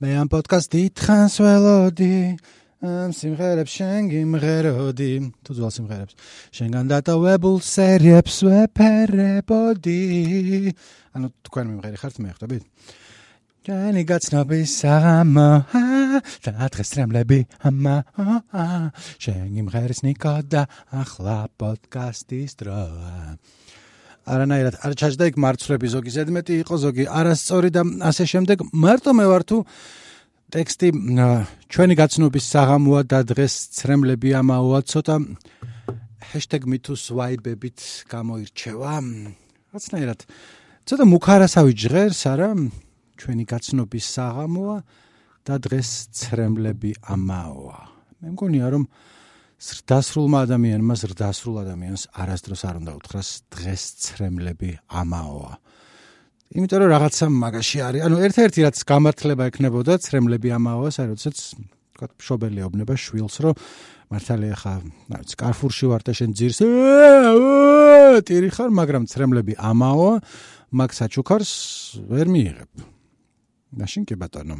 მე ამ პოდკასტით ხანს ველოდი ამ სიმღერებს შენ გიმღეროდი. თუ ძველ სიმღერებს. შენგან დატოვებულ სერიებს ვეფერებოდი. ანუ თქვენ მიმღერი ხართ მე ხვდებით ჯანი გაცნობის საღამო და დღეს რემლები ამა შენ გიმღერის ნიკოდა ახლა პოდკასტის დროა არანაირად არ ჩაჯდა იქ მარცვლები. ზოგი ზედმეტი იყო ზოგი არასწორი და ასე შემდეგ. მარტო მე ვარ თუ ტექსტი ჩვენი გაცნობის საღამოა და დღეს ცრემლები ამაოა ცოტა #metoswipe-ებით გამოირჩევა. რაცნაირად ცოტა მუქარასავი ჟღერს არა? ჩვენი გაცნობის საღამოა და დღეს ცრემლები ამაოა. მე მგონია რომ ზრდასრულმა ადამიანმა ზრდასრულ ადამიანს არასდროს არ უნდა უთხრას დღეს ცრემლები ამაოა. იმიტომ რომ რაღაცა მაგაში არის. ანუ ერთ-ერთი რაც გამართლება ექნებოდა ცრემლები ამაოა, საერთოდ თქვა შობელი ობნება შვილს, რომ მართალია ხა, რა ვიცი, კარფურში ვარ და შენ ძირს ტირი ხარ, მაგრამ ცრემლები ამაოა, მაგ საჩუქარს ვერ მიიღებ. მაშინ კი ბატონო.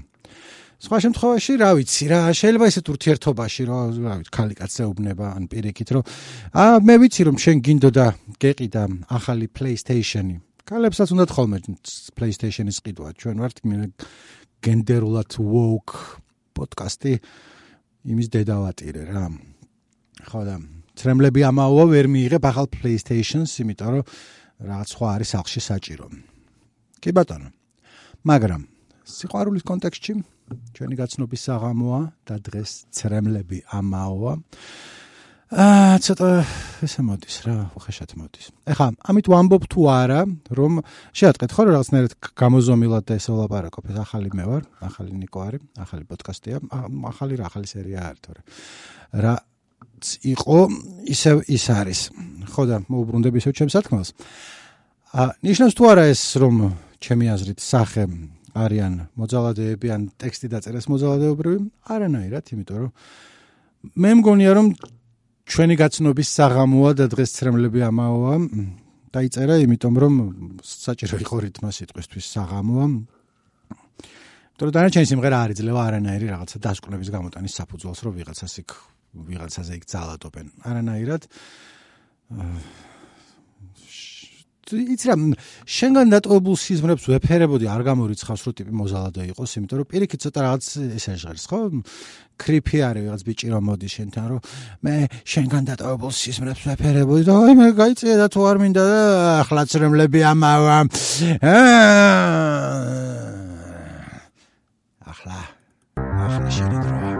სხვა შემთხვევაში, რა ვიცი, რა შეიძლება ესეთ ურთიერთობაში, რა რა ვიცი, ხალი კაცეუბნება ან პირიქით, რომ აა მე ვიცი რომ შენ გინდოდა გეყიდა ახალი PlayStation-ი. კალებსაც უნდათ ხოლმე PlayStation-ის ყიდვა. ჩვენ ვართ გენდერულად woke პოდკასტი იმის დედავატირე რა. ხო და ცრემლები ამაოა ვერ მიიღებ ახალ PlayStation-ს, იმიტომ რომ რაღაც სხვა არის სახში საჭირო. კი ბატონო. მაგრამ სიყვარულის კონტექსტში ჩვენი გაცნობის საღამოა და დღეს ცრემლები ამაოა. აა ცოტა ესე მოდის რა, უხეშად მოდის. ეხლა ამით ვამბობ თუ არა, რომ შეატყეთ ხო რაღაცნაირად გამოზომილად და ესე ვლაპარაკობ, ეს ახალი მე ვარ, ახალი ნიკო არის, ახალი პოდკასტია, ახალი რა, ახალი სერია არის თორე. რა იყო ისე ის არის. ხო და მოუბრუნდები ისე ჩემს სათქმელს. აა ნიშნავს თუ არა ეს რომ ჩემი აზრით სახე არიან მოძალადეები ან ტექსტი დაწერეს მოძალადეობრივი? არანაირად, იმიტომ რომ მე მგონია რომ ჩვენი გაცნობის საღამოა და დღეს ცრემლები ამაოა. დაიწერა, იმიტომ რომ საჭირო იყო რითმა სიტყვისთვის საღამოა. თორე დანარჩენი სიმღერა არ იძლევა არანაირი რაღაცა დასკვნების გამოტანის საფუძველს, რომ ვიღაცას იქ ვიღაცაზე იქ ძალადობენ. არანაირად იცი რა შენგან დატოვებულ სიზმრებს ვეფერებოდი არ გამორიცხავს რო ტიპი მოზალადე იყოს იმიტომ რომ პირიქით ცოტა რაღაც ესე ჟღერს ხო? კრიფი არის ვიღაც ბიჭი რომ მოდი შენთან რომ მე შენგან დატოვებულ სიზმრებს ვეფერებოდი და აი მე გაიწია და თუ არ მინდა და ახლა ცრემლები ამავა. ახლა ახლა შენი დროა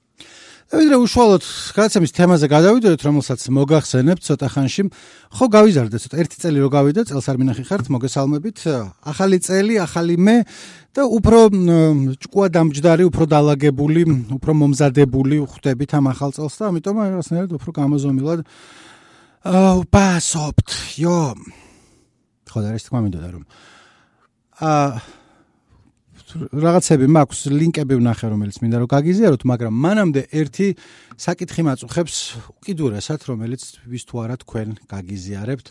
ვიდრე უშუალოდ გადაცემის თემაზე გადავიდოდეთ, რომელსაც მოგახსენებთ ცოტა ხანში. ხო გავიზარდე ცოტა ერთი წელი რო გავიდა, წელს არ მინახი ხართ, მოგესალმებით. ახალი წელი, ახალი მე და უფრო ჭკუა დამჯდარი, უფრო დაალაგებული, უფრო მომზადებული ხვდებით ამ ახალ წელს და ამიტომ რაღაცნაირად უფრო გამოზომილად აა ვფასობთ. იო. ხო და ეს თქმა მინდოდა რომ აა რაღაცები მაქვს, ლინკები ვნახე, რომელიც მინდა რომ გაგიზიაროთ, მაგრამ მანამდე ერთი საკითხი მაწუხებს უკიდურესად, რომელიც ვის თუ არა თქვენ გაგიზიარებთ.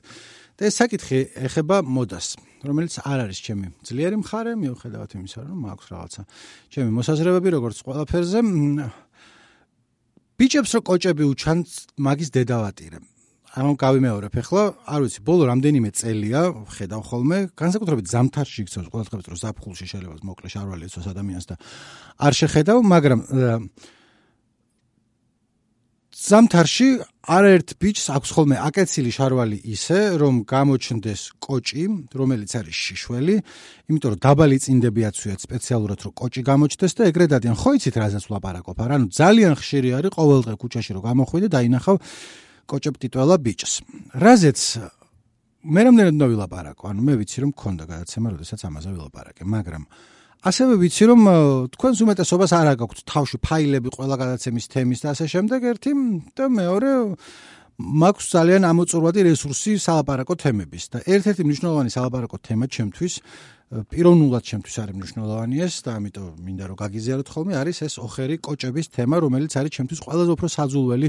და ეს საკითხი ეხება მოდას, რომელიც არ არის ჩემი ძლიერი მხარე, მიუხედავად იმისა, რომ მაქვს რაღაცა ჩემი მოსაზრებები როგორც ყველაფერზე. ბიჭებს რო კოჭები უჩან მაგის დედავატირებ. ამ გავიმეორებ ახლა, არ ვიცი, ბოლო რამდენიმე წელია ხედავ ხოლმე, განსაკუთრებით ზამთარში იქცევს ყოველდღე დრო ზაფხულში შეიძლება მოკლე შარვალი ეცოს ადამიანს და არ შეხედავ, მაგრამ ზამთარში არაერთ ბიჭს აქვს ხოლმე აკეცილი შარვალი ისე, რომ გამოჩნდეს კოჭი, რომელიც არის შიშველი, იმიტომ რომ დაბალი წინდები აცვიათ სპეციალურად, რომ კოჭი გამოჩნდეს და ეგრე დადიან. ხო იცით რაზეც ვლაპარაკობ? არა, ანუ ძალიან ხშირი არის ყოველდღე ქუჩაში რომ გამოხვიდე და ინახავ კოჭებტიტველა ბიჭს. რაზეც მე რამდენად უნდა ვილაპარაკო? ანუ მე ვიცი რომ მქონდა გადაცემა, როდესაც ამაზე ვილაპარაკე, მაგრამ ასევე ვიცი რომ თქვენს უმეტესობას არ აქვს თავში ფაილები ყველა გადაცემის თემის და ასე შემდეგ ერთი და მეორე მაქვს ძალიან ამოწურვადი რესურსი სალაპარაკო თემების და ერთ-ერთი მნიშვნელოვანი სალაპარაკო თემა ჩემთვის პიროვნულად ჩემთვის არის მნიშვნელოვანი ეს და ამიტომ მინდა რომ გაგიზიაროთ ხოლმე არის ეს ოხერი კოჭების თემა რომელიც არის ჩემთვის ყველაზე უფრო საძულველი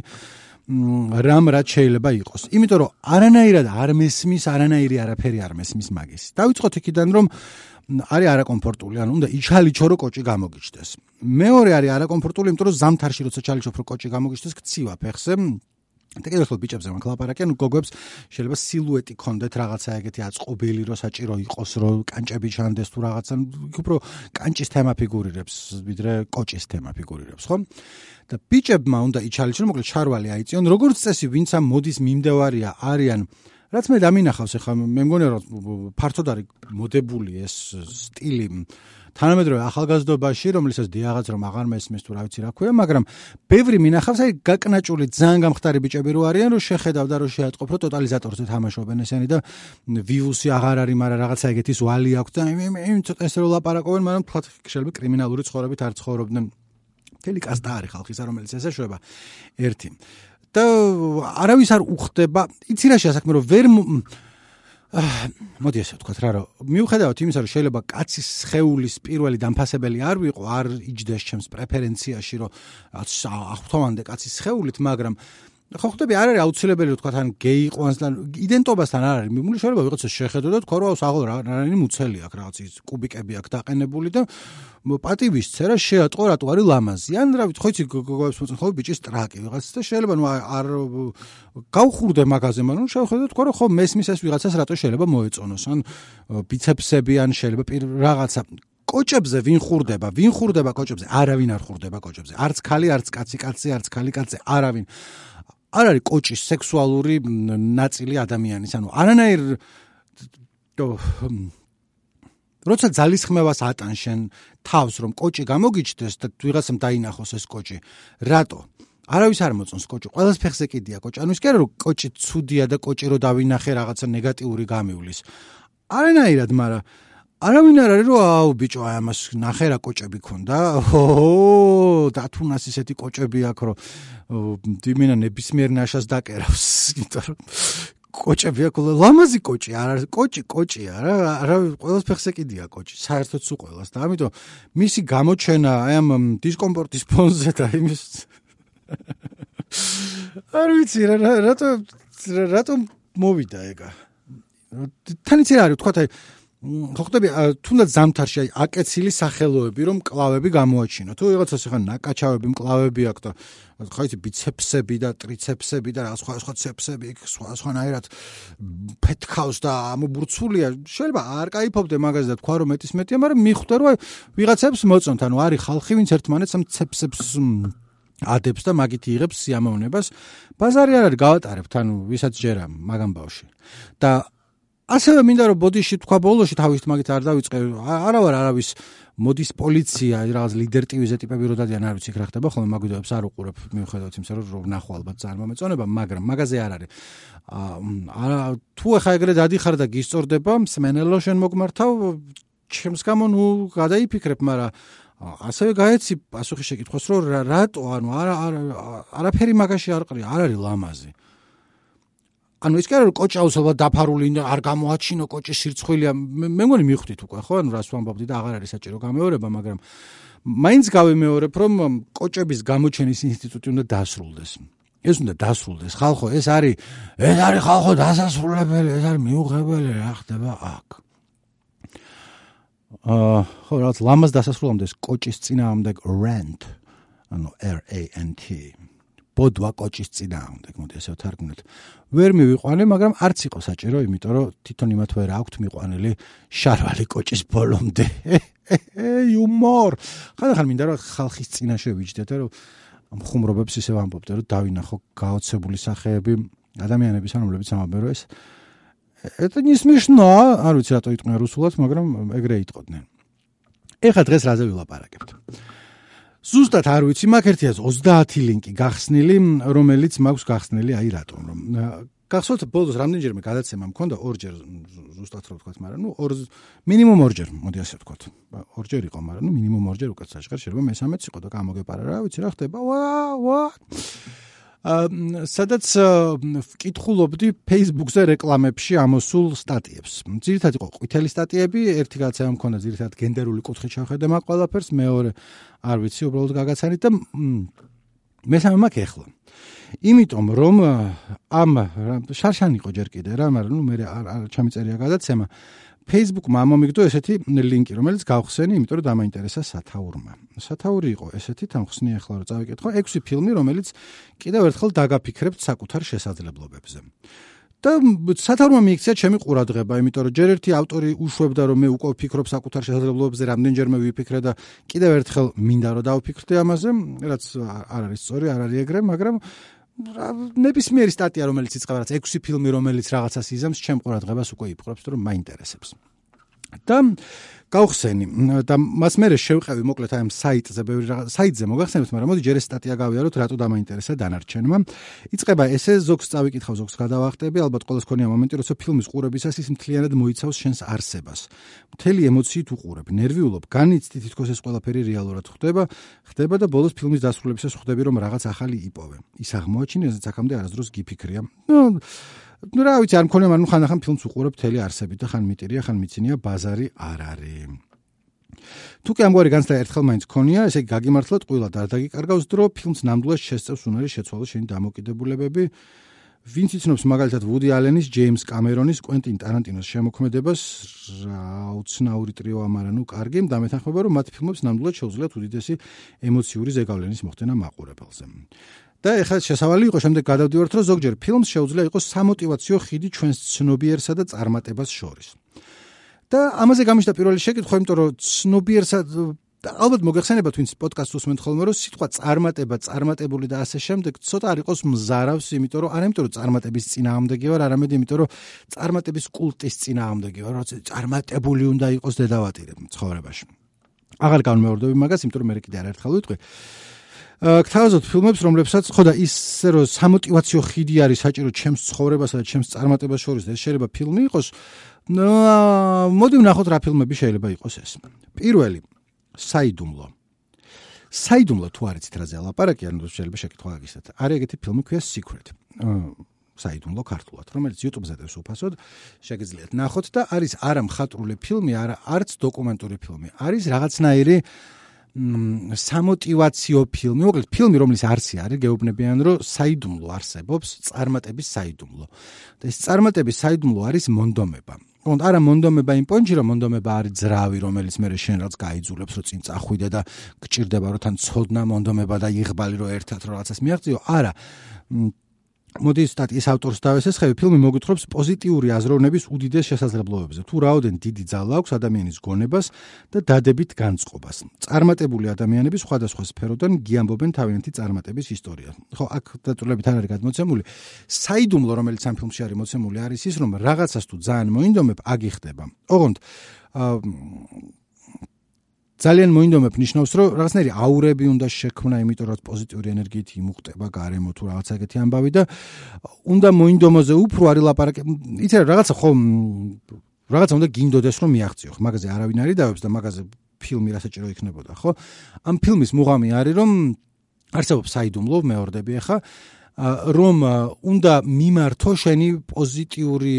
რამ რაც შეიძლება იყოს. იმიტომ რომ არანაირად არ მესმის, არანაირი არაფერი არ მესმის მაგის. დავიწყოთ იქიდან რომ არის არაკომფორტული, ანუ უნდა იჩალიჩო რო კოჭი გამოგიჩდეს. მეორე არის არაკომფორტული, იმიტომ რომ ზამთარში როცა ჩალიჩობ რო კოჭი გამოგიჩდეს, ქცივა ფეხზე. და კიდევ ხო ბიჭებს ამ კლაპარაკი, ანუ გოგოებს შეიძლება სილუეტი კონდეთ რაღაცა ეგეთი აწყობილი რო საჭირო იყოს, რო კანჭები ჩანდეს თუ რაღაცა, უფრო კანჭის თემა ფიგურირებს, ვიდრე კოჭის თემა ფიგურირებს, ხო? და ბიჭებმა უნდა იჩალიჩონ, მოკლედ ჩარვალი აიწიონ, როგორც წესი, ვინც ამ მოდის მიმდევარია, არიან რაც მე დამინახავს ახლა მე მგონია რომ ფართოდ არის მოდებული ეს სტილი თანამედროვე ახალგაზრდობაში რომელსაც დიაღაც რომ აღარ მესმის თუ რა ვიცი რა ქვია მაგრამ ბევრი მინახავს აი გაკნაჭული ძალიან გამხდარი ბიჭები რო არიან რომ შეხედავ და რომ შეატყობ რომ ტოტალიზატორზე თამაშობენ ესენი და ვიუსი აღარ არის მაგრამ რაღაცა ეგეთის ვალი აქვს და იმ ცოტა ესე რო ლაპარაკობენ მაგრამ თქვა შეიძლება კრიმინალური ცხოვრებით არ ცხოვრობდნენ. თელი კასტა არის ხალხისა რომელიც ესე შვება. ერთი. და არავის არ უხდება. იცი რა შეასაქმე რომ ვერ მოდი ასე ვთქვა რა რომ მიუხედავად იმისა რომ შეიძლება კაცის ხეულის პირველი დამფასებელი არ ვიყო არ იჯდეს ჩემს პრეფერენციაში რომ ახთოვანდე კაცის ხეულით მაგრამ ხო ხვდები არ არის აუცილებელი თქვა თან გეი ყვანს და იდენტობასთან არ არის მიმული შეიძლება ვიღაცა შეხედო და თქვა რომ საღოლ რა რანი მუცელი აქვს რაღაც ის კუბიკები აქვს დაყენებული და პატივის წერა შეატყო რატო არის ლამაზი ან რა ვიცი ხო იცი გოგოებს მოწონ ხო ბიჭის ტრაკი ვიღაც და შეიძლება ნუ არ გავხურდე მაგაზე მაგრამ შეხედო თქვა რომ ხო მესმის ეს ვიღაცას რატო შეიძლება მოეწონოს ან ბიცეპსები ან შეიძლება რაღაცა კოჭებზე ვინ ხურდება? ვინ ხურდება კოჭებზე? არავინ არ ხურდება კოჭებზე. არც ქალი, არც კაცი, კაცი, არც ქალი, კაცი, არავინ. არ არის კოჭის სექსუალური ნაწილი ადამიანის, ანუ არანაირ როცა ძალისხმევას ატანშენ თავს რომ კოჭი გამოგიჩდეს და ვიღაცამ დაინახოს ეს კოჭი, რატო? არავის არ მოწონს კოჭი. ყველას ფეხზე კიდია კოჭი. ანუ ის კი არა რომ კოჭი ცუდია და კოჭი რო დავინახე რაღაცა ნეგატიური გამივლის. არანაირად, მაგრამ არავინ არ არის რომ აუ ბიჭო აი ამას ნახე რა კოჭები ქონდა. ო დათუნას ისეთი კოჭები აქვს რომ დიმინა ნებისმიერ ნაშას დაკერავს. იმიტომ რომ კოჭები აქვს ლამაზი კოჭი არ არის კოჭი კოჭია რა არა ყოველს ფეხზე კიდია კოჭი საერთოდ სულ ყოველს და ამიტომ მისი გამოჩენა აი ამ დისკომფორტის ფონზე და იმის არ ვიცი რა რატო რატო მოვიდა ეგა თან რა არის თქვა აი ხო ხდები თუნდაც ზამთარში აი აკეცილი სახელოები რომ კლავები გამოაჩინო თუ ვიღაცას ახლა ნაკაჩავები მკლავები აქვს და ხო იცი ბიცეფსები და ტრიცეფსები და რა სხვა სხვა ცეფსები იქ სხვა სხვანაირად ფეთქავს და ამობურცულია შეიძლება არ кайფობდე მაგას და თქვა რომ მეტის მეტია მაგრამ მიხვდე რომ ვიღაცებს მოწონთ ანუ არის ხალხი ვინც ერთმანეთს ამ ცეფსებს ადებს და მაგით იღებს სიამოვნებას. ბაზარი არ არის გავატარებთ, ანუ ვისაც ჯერა მაგამ ბავში. და ასევე მინდა რომ ბოდიში თქვა ბოლოში თავის მაგით არ დავიწყე. არა ვარ არავის მოდის პოლიცია რაღაც ლიდერ ტივიზე ტიპები რო დადიან არ ვიცი რა ხდება ხოლმე მაგ ვიდეოებს არ უყურებ. მიუხედავად იმისა რომ რომ ნახო ალბათ ძალიან მომეწონება მაგრამ მაგაზე არ არის. არა თუ ახლა ეგრე დადიხარ და გისწორდება მსმენელო შენ მოგმართავ ჩემს გამო ნუ გადაიფიქრებ მაგრამ ასევე გაეცი პასუხი შეკითხვას რომ რატო ანუ არა არაფერი მაგაში არ ყრია არ არის ლამაზი ანუ ის კი არა რომ კოჭი აუცილებლად დაფარული არ გამოაჩინო კოჭი სირცხვილია. მე მგონი მიხვდით უკვე ხო ანუ რას ვამბობდი და აღარ არის საჭირო გამეორება მაგრამ მაინც გავიმეორებ რომ კოჭების გამოჩენის ინსტიტუტი უნდა დასრულდეს. ეს უნდა დასრულდეს. ხალხო ეს არის ეს არის ხალხო დასასრულებელი ეს არის მიუღებელი რა ხდება აქ? აა ხო რაც ლამაზ დასასრულამდე კოჭის წინააღმდეგ rent ანუ r a n t ბოდვა კოჭის წინააღმდეგ, მოდი ასე ვთარგმნოთ. ვერ მივიყვანე, მაგრამ არც იყო საჭირო, იმიტომ რომ თვითონ იმათ ვერ აქვთ მიყვანილი შარვალი კოჭის ბოლომდე. იუმორ. ხალხან მინდა რომ ხალხის წინაშე ვიჯდეთ, რომ ამ ხუმრობებს ისე ვამბობდე, რომ დავინახო გაოცებული სახეები ადამიანების, რომლებიც ამბობენ, რომ ეს это не смешно, არ ვიცი რატო იტყვიან რუსულად, მაგრამ ეგრე იტყოდნენ. ეხლა დღეს რაზე ვილაპარაკებთ? ზუსტად არ ვიცი, მაგ ერთიას 30 ლინკი გახსნილი, რომელიც მაქვს გახსნილი აი რატომ რომ გახსოვთ ბოლოს რამდენჯერმე გადაცემა მქონდა ორჯერ ზუსტად რა ვთქვათ, მაგრამ ნუ ორ მინიმუმ ორჯერ, მოდი ასე ვთქვათ. ორჯერ იყო, მაგრამ ნუ მინიმუმ ორჯერ უკეთ საჭირო შეიძლება მესამეც იყო და გამოგეპარა რა, ვიცი რა ხდება. ვა ვა სადაც ვკითხულობდი Facebook-ზე რეკლამებში ამოსულ სტატიებს. ძირითადად იყო ყვითელი სტატიები, ერთი გადაცემა მქონდა ძირითადად გენდერული კუთხით შევხედე მაგ ყველაფერს, მეორე არ ვიცი, უბრალოდ გაგაცანით და მესამე მაქვს ახლა. იმიტომ რომ ამ შარშან იყო ჯერ კიდე რა, მაგრამ ნუ მე არ ჩამიწერია გადაცემა. Facebook-მა მომიგდო ესეთი ლინკი, რომელიც გავხსენი, იმიტომ რომ დამაინტერესა სათაურმა. სათაური იყო ესეთი, თამხსნი ახლა რომ წავიკითხო, 6 ფილმი, რომელიც კიდევ ერთხელ დაგაფიქრებთ საკუთარ შესაძლებლობებზე. და სათაურმა მიიქცია ჩემი ყურადღება, იმიტომ რომ ჯერ ერთი ავტორი უშვებდა რომ მე უკვე ვფიქრობ საკუთარ შესაძლებლობებზე, რამდენჯერმე ვიფიქრე და კიდევ ერთხელ მინდა რომ დავფიქრდე ამაზე, რაც არ არის სწორი, არ არის ეგრე, მაგრამ ნებისმიერი სტატია რომელიც იწყება რაც 6 ფილმი რომელიც რაღაცას იზამს ჩემ ყურადღებას უკვე იპყრობს რომ მაინტერესებს. და გავხსენი. და მას მე შევყევი მოკლედ აი ამ საიტზე ბევრი რაღაც საიტზე მოგახსენებთ მაგრამ მოდი ჯერ ეს სტატია გავიაროთ რატო დამაინტერესა დანარჩენმა. იწება ესე ზოგს წავიკითხავ ზოგს გადავახტები ალბათ ყოველს ქონია მომენტი როცა ფილმის ყურებისას ის მთლიანად მოიცავს შენს არსებას. მთელი ემოციით უყურებ ნერვიულობ განიცდი თითქოს ეს ყველაფერი რეალურად ხდება ხდება და ბოლოს ფილმის დასრულებისას ხვდები რომ რაღაც ახალი იპოვე. ის აღმოაჩინე რასაც აქამდე არასდროს გიფიქრია. ну რა ვიცი არ მქონია მაგრამ ხან-ხან ფილმს უყურებ თელი არსებით და ხან მიტირია ხან მიცინია ბაზარი არ არის თუ კი ამგვარი განცდა ერთხელ მაინც ქონია ესე იგი გაგიმართლოთ ყვილა და დაგიკარგავს დრო ფილმს ნამდვილად შესწევს უნარი შეცვალო შენი დამოკიდებულებები ვინც იცნობს მაგალითად ვუდი ალენის, ჯეიმს კამერონის, კვენტინ ტარანტინოს შემოქმედებას, რა უცნაური ტრიო ამარა, ნუ კარგი, დამეთანხმება რომ მათ ფილმებს ნამდვილად შეუძლიათ უდიდესი ემოციური ზეგავლენის მოხდენა მაყურებელზე. და ეხლა შესავალი იყო შემდეგ გადავდივართ რომ ზოგჯერ ფილმს შეუძლია იყოს სამოტივაციო ხიდი ჩვენს ცნობიერსა და წარმატებას შორის. და ამაზე გამიშდა პირველი შეკითხვა, იმიტომ რომ ცნობიერსა და ალბათ მოგეხსენება twins podcast-ს უსმენთ ხოლმე რომ სიტყვა წარმატება, წარმატებული და ასე შემდეგ ცოტა არ იყოს მზარავს, იმიტომ რომ არა იმიტომ რომ წარმატების წინააღმდეგი ვარ, არამედ იმიტომ რომ წარმატების კულტის წინააღმდეგი ვარ, როცა წარმატებული უნდა იყოს დედავატირე ცხოვრებაში. აღარ განმეორდები მაგას, იმიტომ რომ მე კიდე არაერთხელ ვიტყვი. გთავაზობთ ფილმებს, რომლებსაც ხო და ისე რომ სამოტივაციო ხიდი არის საჭირო ჩემს ცხოვრებასა და ჩემს წარმატებას შორის და ეს შეიძლება ფილმი იყოს. მოდი ვნახოთ რა ფილმები შეიძლება იყოს ეს. პირველი საიდუმლო. საიდუმლო თუ არ იცით რაზე ლაპარაკი, ანუ შეიძლება შეკითხვა გაგისცეთ. არის ეგეთი ფილმი ქვია Secret. საიდუმლო ქართულად, რომელიც YouTube-ზე დევს უფასოდ, შეგიძლიათ ნახოთ და არის არა მხატვრული ფილმი, არა არც დოკუმენტური ფილმი. არის რაღაცნაირი სამოტივაციო ფილმი, მოკლედ ფილმი, რომლის არსი არის, გეუბნებიან, რომ საიდუმლო არსებობს, წარმატების საიდუმლო. და ეს წარმატების საიდუმლო არის მონდომება. კონ არა მონდომება იმ პონჩი, რომ მონდომება არის ძრავი, რომელიც მე შენ რაც გაიძულებს, რომ წინ წახვიდე და გჭირდება, რომ თან ცოდნა მონდომება და იღბალი, რომ ერთად რომ რაღაცას მიაღწიო. არა. მოდი სტატიის ავტორს დავესესხები, ფილმი მოგვითხრობს პოზიტიური აზროვნების უდიდეს შესაძლებლობებზე. თუ რაოდენ დიდი ძალა აქვს ადამიანის გონებას და დადებით განწყობას. წარმატებული ადამიანები სხვადასხვა სფეროდან გიამბობენ თავიანთი წარმატების ისტორიას. ხო, აქ დაწურებით არ არის გადმოცემული. საიდუმლო, რომელიც ამ ფილმში არის მოცემული, არის ის, რომ რაღაცას თუ ძალიან მოინდომებ, აგიხდება. ოღონდ აა ძალიან მოინდომებ ნიშნავს რომ რაღაცნაირი აურები უნდა შექმნა იმიტომ რომ პოზიტიური ენერგიით იმუხტება გარემო თუ რაღაც ეგეთი ამბავი და უნდა მოინდომოზე უფრო არის ლაპარაკი. იცი რა რაღაცა ხო რაღაცა უნდა გინდოდეს რომ მიაღწიო ხო მაგაზე არავინ არის დავებს და მაგაზე ფილმი რასაჭირო იქნებოდა ხო? ამ ფილმის მუღამი არის რომ არსებობს საიდუმლო მეორდები ახლა რომ უნდა მიმართო შენი პოზიტიური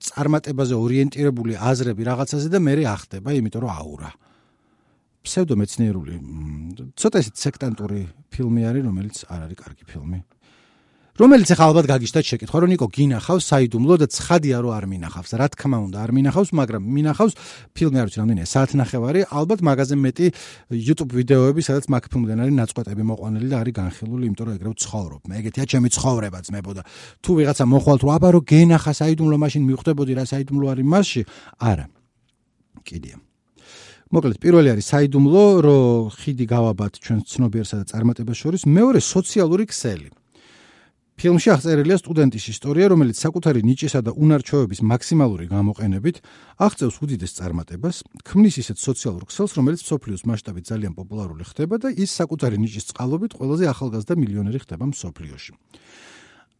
წარმატებაზე ორიენტირებული აზრები რაღაცაზე და მე ახდება იმიტომ რომ აურა ფსევდომეცნიერული ცოტა ისეთ სექტანტური ფილმი არის, რომელიც არ არის კარგი ფილმი. რომელიც ახლა ალბათ გაგიშტათ შეკითხვა, რომ ნიკო გინახავს საიდუმლო და ცხადია რომ არ მინახავს. რა თქმა უნდა, არ მინახავს, მაგრამ მინახავს ფილმი არ ვიცი რამდენია, საათნახევარი, ალბათ მაგაზე მეტი YouTube ვიდეოები, სადაც მაგ ფილმიდან არის ნაწყვეტები მოყვანილი და არის განხილული, იმიტომ რომ ეგრევე ცხოვრობ. მე ეგეთია ჩემი ცხოვრება ძმებო და თუ ვიღაცა მოხვალ თუ აბა რომ გენახა საიდუმლო მაშინ მიხვდებოდი რა საიდუმლო არის მასში? არა. კიდია. მოკლედ პირველი არის საიდუმლო, რომ ხიდი გავაბათ ჩვენ ცნობიერსა და წარმატებას შორის, მეორე სოციალური ქსელი. ფილმში აღწერილია სტუდენტის ისტორია, რომელიც საკუთარი ნიჭისა და უნარჩვევების მაქსიმალური გამოყენებით აღწევს უდიდეს წარმატებას, ქმნის ისეთ სოციალურ ქსელს, რომელიც სოფლიოს მასშტაბით ძალიან პოპულარული ხდება და ის საკუთარი ნიჭის წყალობით ყველაზე ახალგაზრდა მილიონერი ხდება სოფლიოში.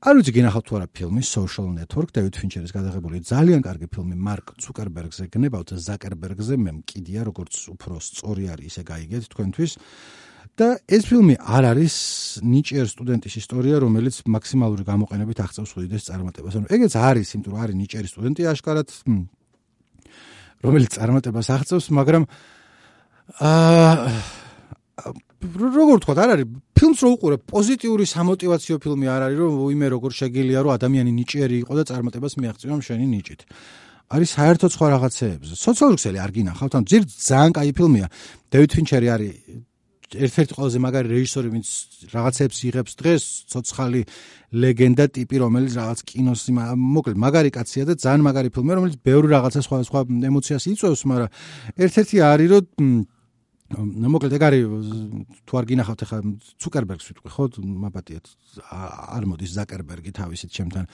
არ ვიცი გინახავთ თუ არა ფილმი Social Network დევიდ ფინჩერის გადაღებული ძალიან კარგი ფილმი მარკ ცუკერბერგზე გნებავთ ზაკერბერგზე მე მკიდია როგორც უფრო სწორი არის ისე გაიგეთ თქვენთვის. და ეს ფილმი არ არის ნიჭიერ სტუდენტის ისტორია რომელიც მაქსიმალური გამოყენებით აღწევს უდიდეს წარმატებას. ანუ ეგეც არის იმიტომ რომ არის ნიჭიერი სტუდენტი აშკარად რომელიც წარმატებას აღწევს მაგრამ აა როგორ თქვა არ არის ფილმს რო უყურებ პოზიტიური სამოტივაციო ფილმი არ არის რომ ვიმე როგორ შეგილია რომ ადამიანი ნიჭიერი იყო და წარმატებას მიაღწია შენი ნიჭით. არის საერთო სხვა რაღაცეებზე სოციალური ქსელი არ გინახავთ ან ძირ ძალიან კაი ფილმია. დევიდ ფინჩერი არის ერთ-ერთი ყველაზე მაგარი რეჟისორი ვინც რაღაცებს იღებს დღეს ცოცხალი ლეგენდა ტიპი რომელიც რაღაც კინოს მოკლედ მაგარი კაცია და ძალიან მაგარი ფილმია რომელიც ბევრი რაღაცა სხვა სხვა ემოციას იწვევს მაგრამ ერთ-ერთი არის რომ მოკლედ ეგ არის თუ არ გინახავთ ახლა ცუკერბერგს ვიტყვი ხო? მაბატიეთ არ მოდის ზაკერბერგი თავისით ჩემთან.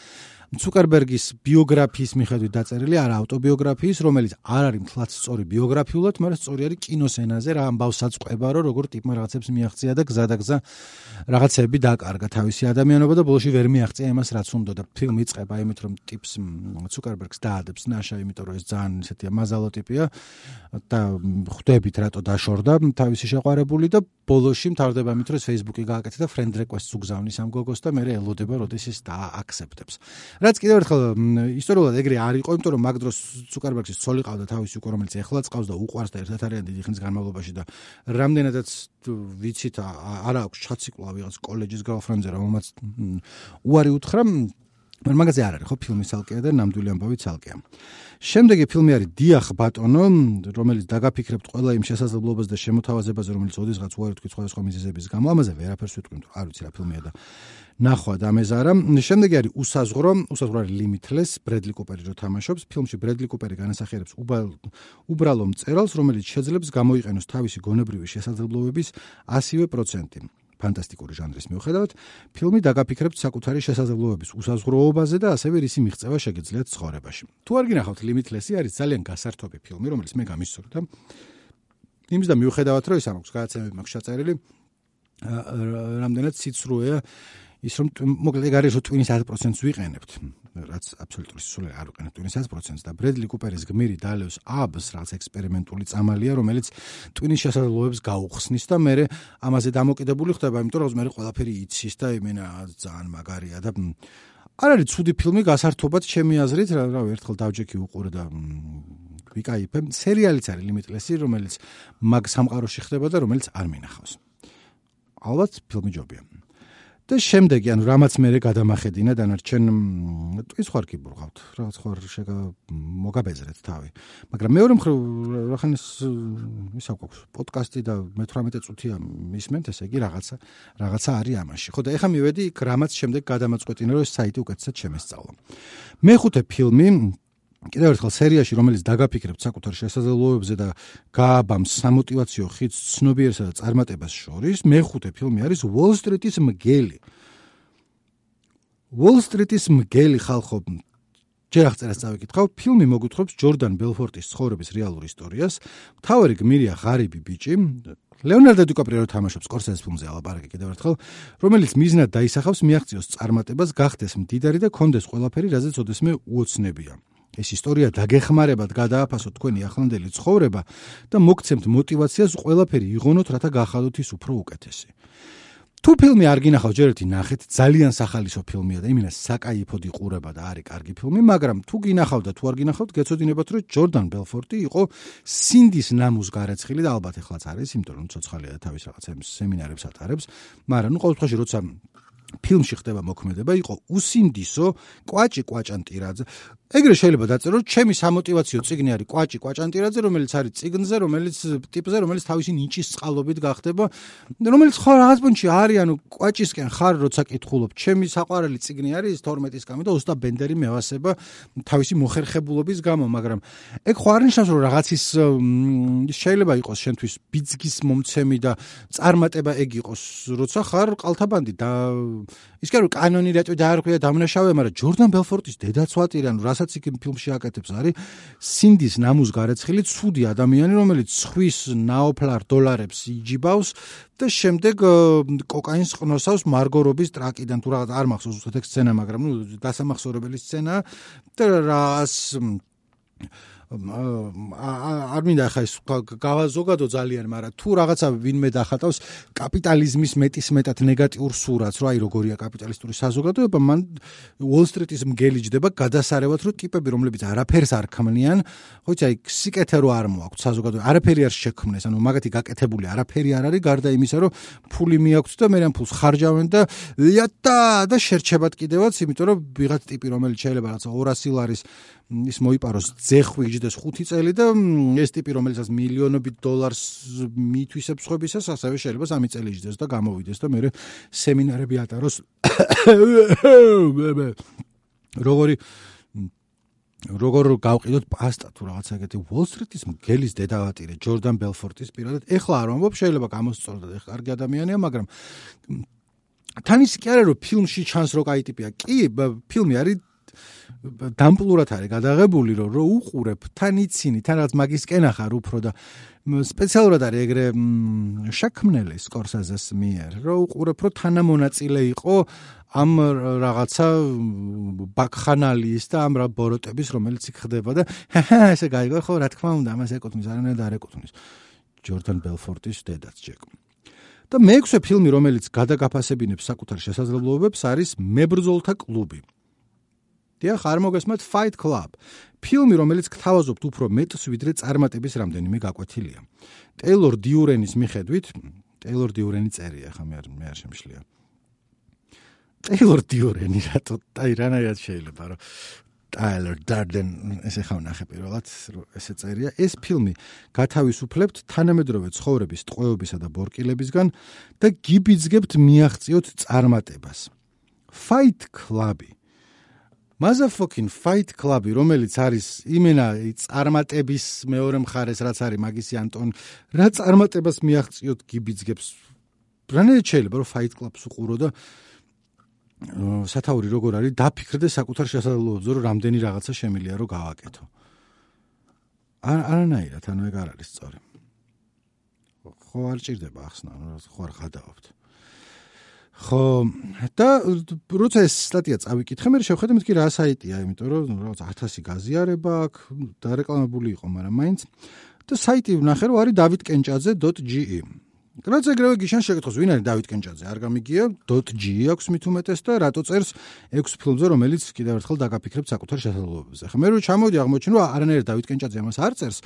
ცუკერბერგის ბიოგრაფიის მიხედვით დაწერილი არა ავტობიოგრაფიის რომელიც არ არის მთლაც სწორი ბიოგრაფიულად მაგრამ სწორი არის კინოსენაზე რა ამბავს საწყება რომ როგორ ტიპმა რაღაცებს მიაღწია და გზა და გზა რაღაცები დაკარგა თავისი ადამიანობა და ბოლოში ვერ მიაღწია იმას რაც უნდა და ფილმი იწყება იმით რომ ტიპს ცუკერბერგს დაადებს ნაშა იმიტომ რომ ეს ძალიან ისეთი მაზალო ტიპია და ხვდებით რატო დაშორდა თავისი შეყვარებული და ბოლოში მთავრდება იმით რომ Facebook-ი გააკეთა და friend request-ს უგზავნის ამ გოგოს და მე ელოდება როდის ის დაააქსეპტებს რაც კიდევ ერთხელ ისტორიულად ეგრე არ იყო, იმიტომ რომ მაგდროს ცუკერბერგის ცოლი ყავდა თავისი უკვე რომელიც ეხლა წავს და უყვარს და ერთად არიან დიდი ხნის განმავლობაში და რამდენადაც ვიცით არა აქვს ჩაციკლა ვიღაც კოლეჯის გალფრენდზე რომელმაც უარი უთხრა მაგრამ მაგაზე არ არის ხო ფილმი ცალკეა და ნამდვილი ამბავი ცალკეა. შემდეგი ფილმი არის დიახ ბატონო, რომელიც დაგაფიქრებთ ყველა იმ შესაძლებლობაზე და შემოთავაზებაზე, რომელიც ოდესღაც უარი თქვი სხვადასხვა მიზეზების გამო, ამაზე ვერაფერს ვიტყვი, თუ არ ვიცი რა ფილმია და ნახვა დამეზარა. შემდეგი არის უსაზღრო, უსაზღრო არის limitless, ბრედლი კუპერი რო თამაშობს. ფილმში ბრედლი კუპერი განასახიერებს უბრალო მწერალს, რომელიც შეძლებს გამოიყენოს თავისი გონებრივი შესაძლებლობების 100%. ფანტასტიკური ჟანრის მიუხედავად, ფილმი დაგაფიქრებთ საკუთარი შესაძლებლობების უსაზღროობაზე და ასევე რისი მიღწევა შეგიძლიათ ცხოვრებაში. თუ არ გინახავთ limitless-ი არის ძალიან გასართობი ფილმი, რომელიც მე გამისურვდა. იმის და მიუხედავად რომ ის ამაქვს გადაცემები მაქვს ჩაწერილი, რამდენად სიცრუეა ის რომ მოკლედ ეგ არის რომ ტვინის 100%-ს ვიყენებთ რაც აბსოლუტური სულ არ ვიყენებთ ტვინის 100%-ს და ბრედლი კუპერის გმირი დალევს აბს რაც ექსპერიმენტული წამალია რომელიც ტვინის შესაძლებლობებს გაუხსნის და მე ამაზე დამოკიდებული ხდება იმიტომ რომ მე ყველაფერი იცის და იმენა ძალიან მაგარია და არ არის ცუდი ფილმი გასართობად ჩემი აზრით რა რა ერთხელ დავჯექი უყურე და ვიკაიფე. სერიალიც არის ლიმიტლესი რომელიც მაგ სამყაროში ხდება და რომელიც არ მინახავს. ალბათ ფილმი ჯობია და შემდეგი ანუ რამაც მე გადამახედინა დანარჩენ ტვის ხარ კიბურღავთ რაღაც ხარ შეგა მოგაბეზრეთ თავი. მაგრამ მეორე მხრივ რახან ის ისა გვაქვს პოდკასტი და მე-18 წუთია მისმენთ ესე იგი რაღაცა რაღაცა არის ამაში. ხო და ეხა მივედი იქ რამაც შემდეგ გადამაწყვეტინა რომ ეს საიტი უკეთესად შემესწავლა მეხუთე ფილმი კიდევ ერთხელ სერიაში რომელიც დაგაფიქრებთ საკუთარ შესაძლებლობებზე და გააბამს სამოტივაციო ხიდს ცნობიერსა და წარმატებას შორის მეხუთე ფილმი არის Wall Street-ის მგელი. Wall Street-ის მგელი ხალხო ჯერ აღწერას წავიკითხავ ფილმი მოგვითხრობს ჯორდან ბელფორტის ცხოვრების რეალურ ისტორიას. მთავარი გმირია ღარიბი ბიჭი. ლეონარდო დიკაპრიო თამაშობს სკორსეზეს ფილმზე ალაპარაკი კიდევ ერთხელ. რომელიც მიზნად დაისახავს მიაღწიოს წარმატებას გახდეს მდიდარი და კონდეს ყველაფერი რაზეც ოდესმე უოცნებია ეს ისტორია დაგეხმარებათ გადააფასოთ თქვენი ახლანდელი ცხოვრება და მოგცემთ мотивაციას ყველაფერი იღონოთ, რათა გახადოთ ის უფრო უკეთესი. თუ ფილმი არ გინახავთ, ჯერ ერთი ნახეთ, ძალიან სახალისო ფილმია და იმენა საკაიფოდ იყურება და არის კარგი ფილმი, მაგრამ თუ გინახავთ და თუ არ გინახავთ, გეცოდინებათ, რომ ჯორდან ბელფორტი იყო სინდის ნამუს გარეცხილი და ალბათ ეხლაც არის, იმიტომ რომ ცოცხალია და თავის რაღაცა სემინარებს ატარებს, მაგრამ ნუ ყოველთვის როცა ფილმში ხდება მოქმედება იყო უსინდისო კვაჭი კვაჭანტირაძე ეგრე შეიძლება დაწერო, ჩემი სამოტივაციო ციგნი არის კვაჭი კვაჭანტირაძე, რომელიც არის ციგნზე, რომელიც ტიპზე, რომელიც თავისი ნიჭის წყალობით გახდება, რომელიც ხო რაღაც პუნქტში არის, ანუ კვაჭისკენ ხარ, როცა კითხულობ, ჩემი საყვარელი ციგნი არის 12-ის გამო და ოსტა ბენდერი მევასება თავისი მოხერხებულობის გამო, მაგრამ ეგ ხო არ ნიშნავს, რომ რაღაცის შეიძლება იყოს შენთვის ბიძგის მომცემი და წარმატება ეგ იყოს, როცა ხარ ყალთაბანდი და ის კი არა კანონი რატო დაარქვია დამნაშავე, მაგრამ ჯორდან ბელფორტის დედაცვატირან რას რასაც იქ ფილმში აკეთებს არის სინდის ნამუს გარეცხილი ცუდი ადამიანი რომელიც ხვის ნაოფლარ დოლარებს იჯიბავს და შემდეგ კოკაინს ყნოსავს მარგორობის ტრაკიდან თუ რაღაც არ მახსოვს უცებ ეგ სცენა მაგრამ ნუ დასამახსოვრებელი სცენა და რას არ მინდა ხა ეს გავაზოგადო ძალიან, მაგრამ თუ რაღაცა ვინმე დახატავს კაპიტალიზმის მეტის მეტად ნეგატიურ სურათს, რა აი როგორია კაპიტალისტური საზოგადოება, მან უოლ-სტრიტის მგელი ჯდება გადასარევად, რომ ტიპები, რომლებიც არაფერს არ ქმნიან, ხო იცი, აი სიკეთე რო არ მოაქვს საზოგადოება, არაფერი არ შექმნეს, ანუ მაგათი გაკეთებული არაფერი არ არის, გარდა იმისა, რომ ფული მიაქვს და მე რამ ფულს ხარჯავენ და იატა და შერჩებად კიდევაც, იმიტომ რომ ვიღაც ტიპი, რომელიც შეიძლება რაღაცა 200 ლარის ის მოიპაროს ძეხვი იჯდეს 5 წელი და ეს ტიპი რომელიცაც მილიონობით დოლარს მithვისებს ხვებისას ასევე შეიძლება 3 წელი იჯდეს და გამოვიდეს და მე სემინარები ატაროს. როგორი როგორ გავყიდოთ პასტა თუ რაღაცა ეგეთი Wall Street-ის მგელის დედავატირე ჯორდან ბელფორტის პირადად. ეხლა არ ვამბობ შეიძლება გამოსწორდეთ ეხლა კარგი ადამიანია მაგრამ თან ის კი არა რომ ფილმში ჩანს რო კაი ტიპია კი ფილმი არის დამპლურად არის გადაღებული რომ რო უყურებ თან იცინი თან რაც მაგისკენ ახარ უფრო და სპეციალურად არის ეგრე შაქმნელი სკორსაზეს მიერ რო უყურებ რომ თანამონაწილე იყო ამ რაღაცა ბაკხანალის და ამ რა ბოროტების რომელიც იქ ხდება და ესე გაიგო ხო რა თქმა უნდა ამას ეკუთვნის არანაირ და არ ეკუთვნის. ჯორდან ბელფორტის დედაც ჯეკ. და მეექვსე ფილმი რომელიც გადაგაფასებინებს საკუთარ შესაძლებლობებს არის მებრძოლთა კლუბი დიახ, არ მოგესმათ Fight Club. ფილმი, რომელიც გთავაზობთ უფრო მეტს ვიდრე წარმატების რამდენიმე გაკვეთილია. Taylor Diurenis მიხედვით, Taylor Diureni წერია, ხა მე არ მე არ შემშლია. Taylor Diureni რატო აი რანაირად შეიძლება, რომ Tyler Darden ესე ხა ვნახე პირველად, ესე წერია. ეს ფილმი გათავისუფლებთ თანამედროვე ცხოვრების ტყვეობისა და ბორკილებისგან და გიბიძგებთ მიაღწიოთ წარმატებას. Fight Club-ი Motherfucking Fight Club, რომელიც არის იმენა წარმატების მეორე მხარეს, რაც არის მაგისი ანტონ, რა წარმატებას მიაღწიოთ გიბიძგებს. რანაირად შეიძლება რომ Fight Club-ს უყურო და სათაური როგორ არის დაფიქრდე საკუთარ შესაძლებლობებზე, რომ რამდენი რაღაცა შემილია რომ გავაკეთო. არ არანაირად, ანუ ეგ არ არის სწორი. ხო არ ჭირდება ახსნა, ხო არ ხადაობთ. ხო და როცა ეს სტატია წავიკითხე მე შევხედე მეთქი რა საიტია იმიტომ რომ რაღაც 1000 გაზიარება აქვს დარეკლამებული იყო მაგრამ მაინც. და საიტი ვნახე რომ არის davidkenchadze.ge რაც ეგრევე გიშან შეკითხოს ვინ არის დავით კენჭაძე არ გამიგია .ge აქვს მით უმეტეს და რატო წერს 6 ფილმზე რომელიც კიდევ ერთხელ დაგაფიქრებ საკუთარ შესაძლებლობებზე. ხა მე რო ჩამოდი აღმოჩინო რომ არანაირ დავით კენჭაძე ამას არ წერს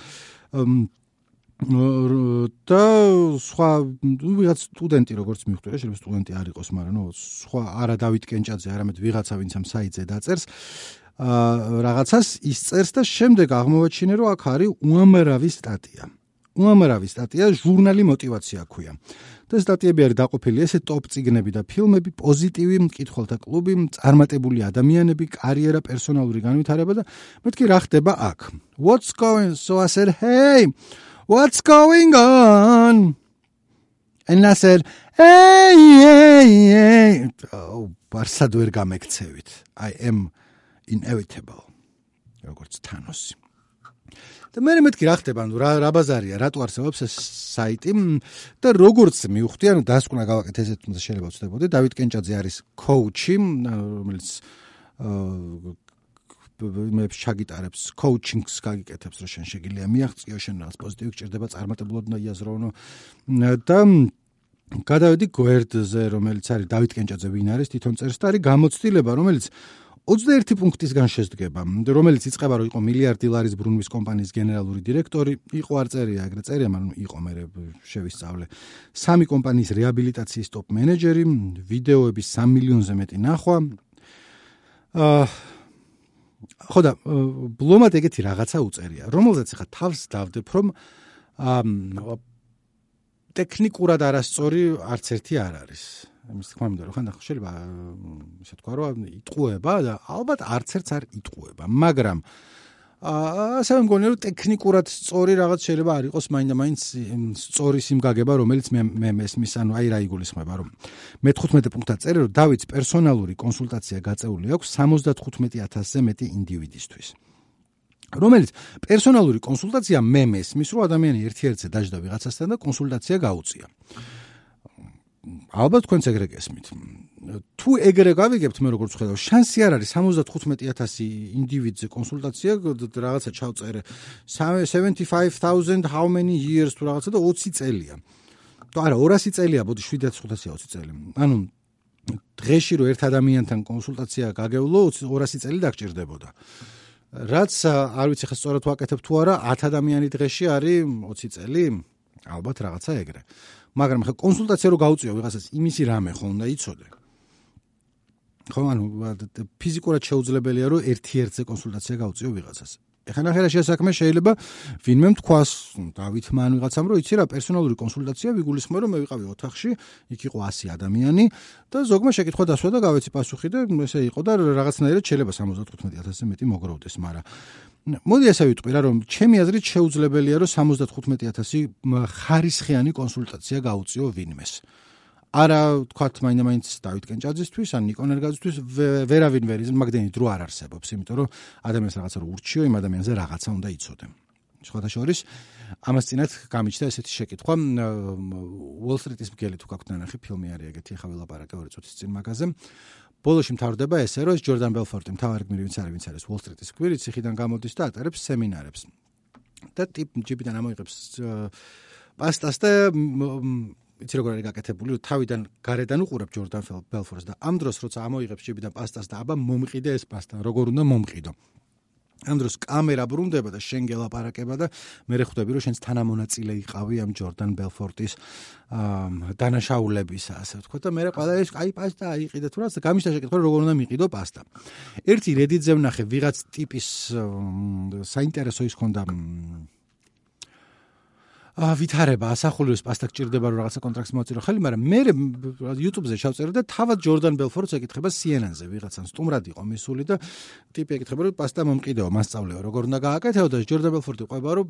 და სხვა ვიღაც სტუდენტი როგორც მივხვდი რა შეიძლება სტუდენტი არ იყოს მაგრამ ნუ სხვა არა დავით კენჭაძე არამედ ვიღაცა ვინც ამ საიტზე დაწერს აა რაღაცას ისწერს და შემდეგ აღმოვაჩინე რომ აქ არის უამრავი სტატია. უამრავი სტატია ჟურნალი мотиваცია ქვია. და სტატიები არის დაყოფილი ესე ტოპ წიგნები და ფილმები პოზიტივი მკითხველთა კლუბი წარმატებული ადამიანები კარიერა პერსონალური განვითარება და მეთქი რა ხდება აქ? What's going so i said hey! What's going on? And I said, hey, hey, hey. Oh, ბარსად ვერ გამექცევით. I am inevitable. როგორც თანოსი. და მე მეთქი რა ხდება, ანუ რა რა ბაზარია, რატო არსებობს ეს საიტი და როგორც მივხვდი, ანუ დასკვნა გავაკეთე ესეთ თუმცა შეიძლება ვწდებოდი. დავით კენჭაძე არის კოუჩი, რომელიც იმებს ჩაგიტარებს, კოუჩინგს გაგიკეთებს, რომ შენ შეგიძლია მიაღწიო შენ რაღაც პოზიტივი გჭირდება წარმატებლად და იაზროვნო და გადავედი გვერდზე, რომელიც არის დავით კენჭაძე ვინ არის, თვითონ წერს და არის გამოცდილება, რომელიც 21 პუნქტისგან შედგება, რომელიც იწება რომ იყო მილიარდი ლარის ბრუნვის კომპანიის გენერალური დირექტორი, იყო არ წერია, ეგრე წერია, მაგრამ იყო მე შევისწავლე. სამი კომპანიის რეაბილიტაციის ტოპ მენეჯერი, ვიდეოების 3 მილიონზე მეტი ნახვა. აა ხო და ბლომად ეგეთი რაღაცა უწერია, რომელზეც ხა თავს დავდებ, რომ აა ტექნიკურად არასწორი არც ერთი არ არის. იმის თქმა უნდა, რომ ხან შეიძლება ისე თქვა, რომ იტყუება და ალბათ არც ერთს არ იტყუება, მაგრამ ასევე მგონია რომ ტექნიკურად სწორი რაღაც შეიძლება არ იყოს მაინდა-მაინც სწორი სიმგაგება რომელიც მე მე მესმის ანუ აი რა იგულისხმება რომ მე 15 პუნქტად წერე რომ დავითს პერსონალური კონსულტაცია გაწეული აქვს 75000-ზე მეტი ინდივიდისთვის. რომელიც პერსონალური კონსულტაცია მე მესმის რომ ადამიანი ერთ-ერთზე დაждდა ვიღაცასთან და კონსულტაცია გაუწია ალბათ თქვენც ეგრე გესმით. თუ ეგრე გავიგებთ მე როგორც ხედავ, შანსი არ არის 75000 ინდივიდზე კონსულტაცია რაღაცა ჩავწერე 75000 how many years თუ რაღაცა და 20 წელია. თუ არა 200 წელია, ბოდი 7500-ია 20 წელი. ანუ დღეში რო ერთ ადამიანთან კონსულტაცია გაგევლო 200 წელი დაგჭირდებოდა. რაც არ ვიცი ხა სწორად ვაკეთებ თუ არა 10 ადამიანი დღეში არის 20 წელი? ალბათ რაღაცა ეგრე. მაგრამ ხა კონსულტაცია რო გაუწიო ვიღაცას იმისი რამე ხო უნდა იცოდე. ხო ანუ ფიზიკურად შეუძლებელია რომ ერთ-ერთზე კონსულტაცია გაუწიო ვიღაცას. ეხლა ნახე რა შესაქმე შეიძლება ვინმე თქვას დავით მან ვიღაცამ რომ იცი რა პერსონალური კონსულტაცია ვიგულისხმე რომ მე ვიყავი ოთახში იქ იყო 100 ადამიანი და ზოგმა შეკითხვა დასვა და გავეცი პასუხი და ესე იყო და რაღაცნაირად შეიძლება 75000-ზე მეტი მოგროვდეს მაგრამ მოდი ასე ვიტყვი რა რომ ჩემი აზრით შეუძლებელია რომ 75000 ხარისხიანი კონსულტაცია გაუწიო ვინმეს. არა თქვათ მაინდა-მაინც დავით კენჭაძისთვის ან ნიკონ ერგაძისთვის ვერავინ ვერ იზმ მაგდენი დრო არ არსებობს, იმიტომ რომ ადამიანს რაღაცა რო ურჩიო იმ ადამიანზე რაღაცა უნდა იცოდე. სხვათა შორის ამას წინათ გამიჩნდა ესეთი შეკითხვა Wall Street-ის მგელი თუ გაქვთ ნახე ფილმი არის ეგეთი ახლა ველაპარაკე ორი წუთის წინ მაგაზე ბოლოში მთავრდება ესე, რომ ჯორდან ბელფორტი მთავარი გმირი ვინც არის, ვინც არის Wall Street-ის გმირი, ციხიდან გამოდის და ატარებს სემინარებს. და ტიპ ჯიბიდან ამოიღებს პასტას და იცი როგორ არის გაკეთებული, რომ თავიდან გარედან უყურებ ჯორდან ბელფორტს და ამ დროს როცა ამოიღებს ჯიბიდან პასტას და აბა მომყიდე ეს პასტა, როგორ უნდა მომყიდო. ამ დროს კამერა ბრუნდება და შენ გელაპარაკება და მე ხვდები რომ შენს თანამონაწილე იყავი ამ ჯორდან ბელფორტის დანაშაულებისა ასე ვთქვა და მე ყველა ეს აი პასტა აიყიდა თუ რა გამიშთა შეკითხვა როგორ უნდა მიყიდო პასტა. ერთი რედიტზე ვნახე ვიღაც ტიპის საინტერესო ის ხონდა ვითარება ასახულის პასტა გჭირდება რომ რაღაცა კონტრაქტს მოაწირო ხელი, მაგრამ მე YouTube-ზე ჩავწერე და თავად ჯორდან ბელფორტს ეკითხება CNN-ზე ვიღაცან სტუმრად იყო მისული და ტიპი ეკითხება რომ პასტა მომყიდეო, მასწავლეო, როგორ უნდა გააკეთეო და ჯორდან ბელფორტი ყვება რომ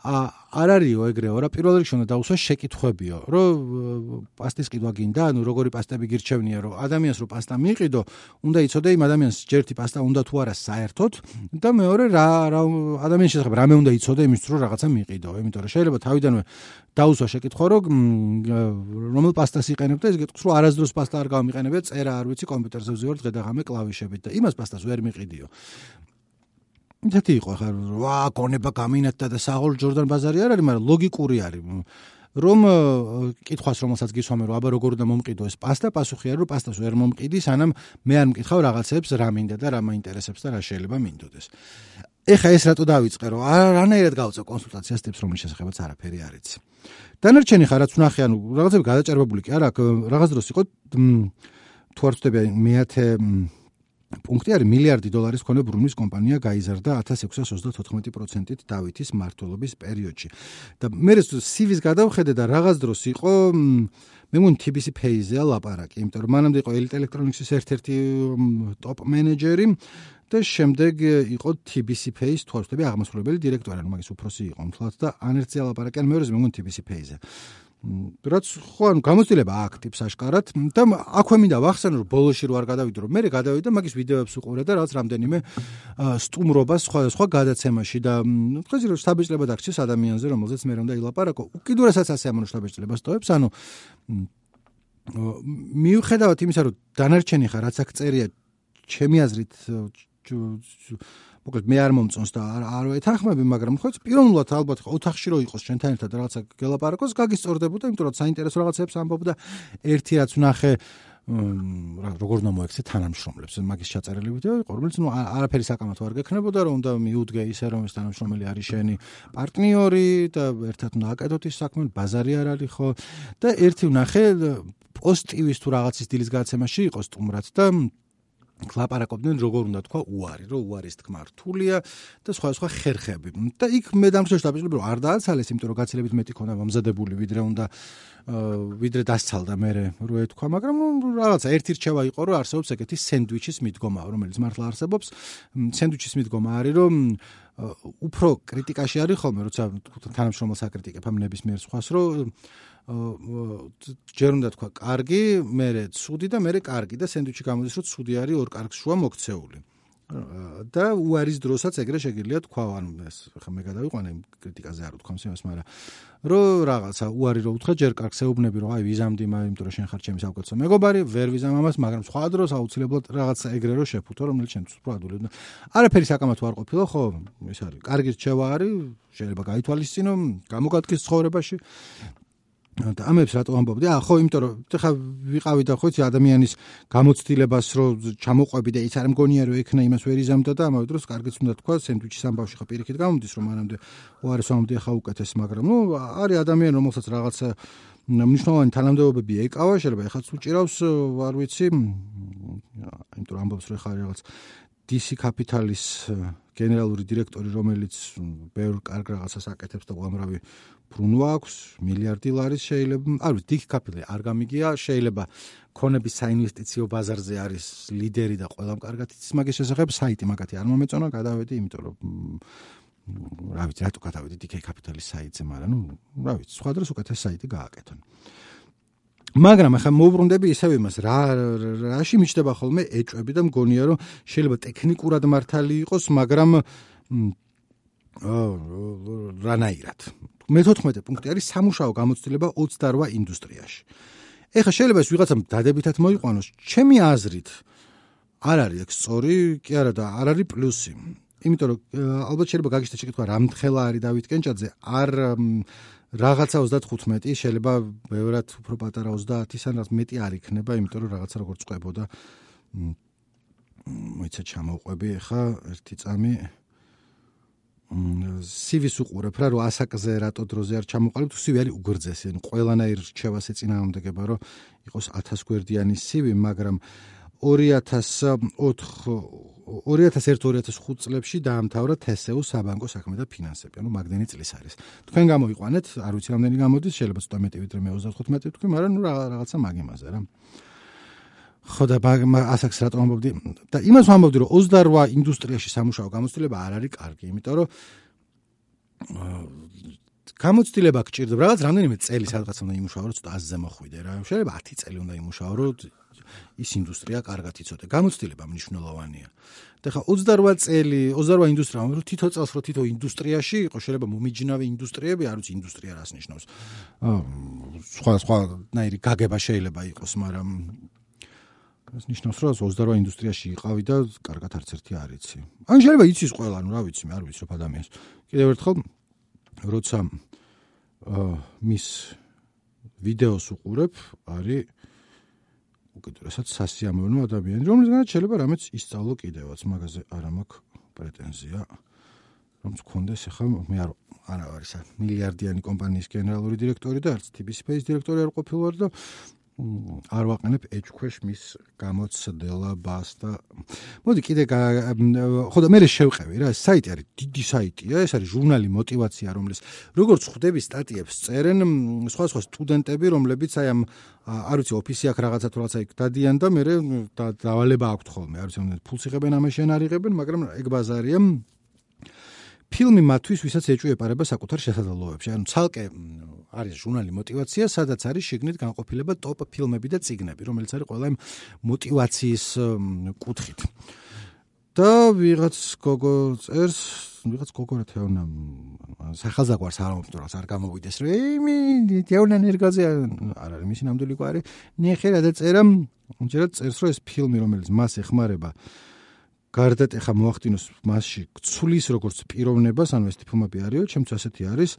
არ არისო ეგრეო რა პირველ რიგში უნდა დაუსვა შეკითხვებიო რომ პასტის ყიდვა გინდა ანუ როგორი პასტები გირჩევნია რომ ადამიანს რო პასტა მიიყიდო უნდა იცოდე იმ ადამიანს ჯერთი პასტა უნდა თუ არა საერთოდ და მეორე რა რა ადამიანის შესახებ რამე უნდა იცოდე იმის რომ რაღაცა მიიყიდო იმიტომ რომ შეიძლება თავიდანვე დაუსვა შეკითხვა რომ რომელ პასტას იყენებ და ეს გეტყვის რომ არასდროს პასტა არ გამიყენებია წერა არ ვიცი კომპიუტერზე ვზივარ დღე და ღამე კლავიშებით და იმას პასტას ვერ მიყიდიო ისეთი იყო ხარ ვა გონება გამინათდა და საღოლ ჯორდან ბაზარი არ არის მაგრამ ლოგიკური არის. რომ კითხვას რომელსაც გისვამე რომ აბა როგორ უნდა მომყიდო ეს პასტა? პასუხი არის რომ პასტას ვერ მომყიდი სანამ მე არ მკითხავ რაღაცებს რა მინდა და რა მაინტერესებს და რა შეიძლება მინდოდეს. ეხა ეს რატო დავიწყე რომ არანაირად გავწევ კონსულტაციას ტიპს რომლის შესახებაც არაფერი არ იცი დანარჩენი ხარაც ვნახე ანუ რაღაცები გადაჭარბებული კი არა რაღაც დროს იყო თუ არ ვწდები მეათე პუნქტი არის მილიარდი დოლარის მქონე ბრუნვის კომპანია გაიზარდა 1634%-ით დავითის მართლობის პერიოდში. და მე CV-ს გადავხედე და რაღაც დროს იყო მე მგონი TBC Pay-ზე ლაპარაკი, იმიტომ რომ მანამდე იყო Elite Electronics-ის ერთ-ერთი ტოპ მენეჯერი და შემდეგ იყო TBC Pay-ის თვალსწრაფი აღმასრულებელი დირექტორი, ანუ მაგის უფროსი იყო მთლად და ანერცია ლაპარაკი, ან მეორე მე მგონი TBC Pay-ზე. რაც ხო ანუ გამოცდილება აქტივს აშკარად და აქვე მინდა ვახსენო რომ ბოლოში რო არ გადავიდო რომ მე გადავიდა მაგის ვიდეოებს უყურე და რაღაც რამდენიმე სტუმრობა სხვა სხვა გადაცემაში და დღეს რო შტაბეჭლება დაგჭირს ადამიანზე რომელზეც მე რომ და ილაპარაკო უკიდურესაც ასე ამონო შტაბეჭლებას ტოვებს ანუ მიუხედავად იმისა რომ დანარჩენი ხარ რაც აქ წერია ჩემი აზრით მოკლედ მე არ მომწონს და არ არ ეთანხმები, მაგრამ ხო პიროვნულად ალბათ ოთახში რო იყოს ჩვენთან ერთად რაღაცა გელაპარაკოს, გაგისწორდებოდა, იმიტომ რომ საინტერესო რაღაცებს ამბობდა. ერთი რაც ვნახე როგორ უნდა მოექცე თანამშრომლებს. მაგის ჩაწერილი ვიდეო იყო რომელიც ნუ არაფერი საკამათო არ გექნებოდა რომ უნდა მიუდგე ისე რომ ეს თანამშრომელი არის შენი პარტნიორი და ერთად უნდა აკეთოთ ის საქმე ბაზარი არ არის ხო. და ერთი ვნახე პოსტივის თუ რაღაცის დილის გადაცემაში იყო სტუმრად და კლაპარაკობდნენ როგორ უნდა თქვა უარი, რომ უარის თქმა რთულია და სხვა სხვა ხერხები. და იქ მე დამშოშ დაბიჭდი რომ არ დააცალეს, იმიტომ რომ გაცილებით მეტი ქონა მომზადებული ვიდრე უნდა ვიდრე დასცალდა მე რო ეთქვა, მაგრამ რაღაცა ერთი რჩევა იყო რომ არსებობს ეგეთი სენდვიჩის მიდგომა, რომელიც მართლა არსებობს. სენდვიჩის მიდგომა არის რომ უფრო კრიტიკაში არის ხოლმე, როცა თანამშრომელს აკრიტიკებ ამ ნებისმიერ სხვას, რომ ჯერ უნდა თქვა კარგი, მერე ცუდი და მერე კარგი და სენდვიჩი გამოდის, რომ ცუდი არის ორ კარგს შუა მოქცეული. და უარის დროსაც ეგრე შეგიძლია თქვა, ანუ ეს ხა მე გადავიყვანე კრიტიკაზე არ ვთქვამს იმას, მაგრამ რო რაღაცა უარი რო უთხრა ჯერ კარგს ეუბნები რომ აი ვიზამდი მაგ იმიტომ რომ შენ ხარ ჩემი საკუთო მეგობარი, ვერ ვიზამ ამას, მაგრამ სხვა დროს აუცილებლად რაღაცა ეგრე რო შეფუთო, რომელიც შენ უფრო ადვილად. არაფერი საკამათო არ ყოფილა, ხო? ეს არის. კარგი რჩევა არის, შეიძლება გაითვალისწინო, გამოგადგეს ცხოვრებაში. და ამებს რატო ამბობდი? აა ხო, იმიტომ რომ ხა ვიყავი და ხო იცი ადამიანის გამოცდილებას რო ჩამოყვები და ის არ მგონია რომ ექნა იმას ვერ იზამდა და ამავე დროს კარგიც უნდა თქვა სენდვიჩის ამბავში ხა პირიქით გამოდის რომ მანამდე უარეს ამბდი ხა უკეთეს, მაგრამ ნუ არის ადამიანი რომელსაც რაღაცა მნიშვნელოვანი თანამდებობები ეკავა, შეიძლება ეხაც უჭირავს, არ ვიცი, იმიტომ ამბობს რომ ხა რაღაც DC Capital-ის გენერალური დირექტორი, რომელიც ბევრ კარგ რაღაცას აკეთებს და უამრავი ბრუნვა აქვს, მილიარდი ლარის შეიძლება, არ ვიცი, DC Capital არ გამიგია, შეიძლება ქონების საინვესტიციო ბაზარზე არის ლიდერი და ყველამ კარგად იცის მაგის შესახებ, საიტი მაგათი არ მომეწონა, გადავედი, იმიტომ რომ რა ვიცი, რატო გადავედი DC Capital-ის საიტზე, მაგრამ ნუ, რა ვიცი, სხვა დროს უკეთეს საიტი გააკეთონ. მაგრამ ახლა მოვბრუნდები ისევ იმას რა რაში მიჩნდება ხოლმე ეჭვები და მგონია რომ შეიძლება ტექნიკურად მართალი იყოს მაგრამ რანაირად. მე-14 პუნქტი არის სამუშაო გამოცდილება 28 ინდუსტრიაში. ეხლა შეიძლება ეს ვიღაცამ დადებითად მოიყვანოს. ჩემი აზრით არ არის ეგ სწორი კი არა და არ არის პლუსი. იმიტომ რომ ალბათ შეიძლება გაგიშთა შეკითხვა რამთხელა არის დავით კენჭაძე არ რაღაცა 35 შეიძლება ბევრად უფრო პატარა 30-ისან რაც მეტი არ იქნება, იმიტომ რომ რაღაცა როგორ წყვებოდა მოიცა ჩამოყვები ახლა ერთი წამი. სივის უყურებ რა რომ ასაკზე რატო დროზე არ ჩამოყალიბ თუ სივი არის უგრძესი ანუ ყველანაირ რჩევას ეწინააღმდეგება რომ იყოს 1000 გვერდიანი სივი მაგრამ 2001-2005 წლებში დაამთავრა თესეუ საბანკო საქმე და ფინანსები, ანუ მაგდენი წლის არის. თქვენ გამოიყვანეთ, არ ვიცი რამდენი გამოდის, შეიძლება ცოტა მეტი ვიდრე მე 35 თქვი, მაგრამ ნუ რაღაცა მაგიმაზე რა. ხო და ასაკს რატომ ამბობდი? და იმას ვამბობდი, რომ 28 ინდუსტრიაში სამუშაო გამოცდილება არ არის კარგი, იმიტომ რომ გამოცდილება გჭირდება რაღაც რამდენიმე წელი სადღაც უნდა იმუშაო, რომ ცოტა აზზე მოხვიდე რა. შეიძლება 10 წელი უნდა იმუშაო, რომ ის ინდუსტრია კარგად იცოდე. გამოცდილება მნიშვნელოვანია. და ხა 28 წელი, 28 ინდუსტრია, რომ თითო წელს რო თითო ინდუსტრიაში იყო, შეიძლება მომიჯნავე ინდუსტრიები, არ ვიცი ინდუსტრია რას ნიშნავს. აა სხვა სხვა ნაირი გაგება შეიძლება იყოს, მაგრამ ეს ნიშნავს, რომ 28 ინდუსტრიაში იყავი და კარგად არც ერთი არ იცი. ან შეიძლება იცის ყველა, ну რა ვიცი, მე არ ვიცი რა ადამიანს. კიდევ ერთხელ როცა აა მის ვიდეოს უყურებ, არის უკიდურესად სასიამოვნო ადამიანი, რომელსაც შეიძლება რამეც ისწავლო კიდევაც, მაგაზე არ მაქვს პრეტენზია. რომ მქონდეს ახლა მე არ არა არის მილიარდიანი კომპანიის გენერალური დირექტორი და არც TBS Space დირექტორი არ ყოფილვარ და არ ვაყენებ ეჭქვეშ მის გამოცდილებას და მოდი კიდე ხო და მე შევყევი რა საიტი არის დიდი საიტია ეს არის ჟურნალი мотивация რომლის როგორც ხვდები სტატიებს წერენ სხვა სხვა სტუდენტები რომლებიც აი ამ არ ვიცი ოფისი აქ რაღაცა თუ რაღაცა იქ დადიან და მე დავალება აქვთ ხოლმე. არ ვიცი ფულს იღებენ ამაში ან არ იღებენ მაგრამ ეგ ბაზარია ფილმი მათთვის, ვისაც ეჭვი ეპარება საკუთარ შესაძლებლობებში. ანუ ცალკე არის ჟურნალი мотивация, სადაც არის შიგნით განყოფილება ტოპ ფილმები და წიგნები, რომელიც არის ყველა იმ мотивაციის კუთხით. და ვიღაც გოგო წერს, ვიღაც გოგო რა თეონა სახელზაგვარს არ ამბობს, არ გამოვიდეს რა. იმი თეონა ნერგაზე არ არის მისი ნამდვილი გვარი. ნიხე რა და წერამ ჯერაც წერს რომ ეს ფილმი, რომელიც მას ეხმარება, აა გარდა ეხა მოახდინოს მასში გცulis როგორც პიროვნებას, ანუ ეს ტიპომები არისო, ჩემთვის ასეთი არის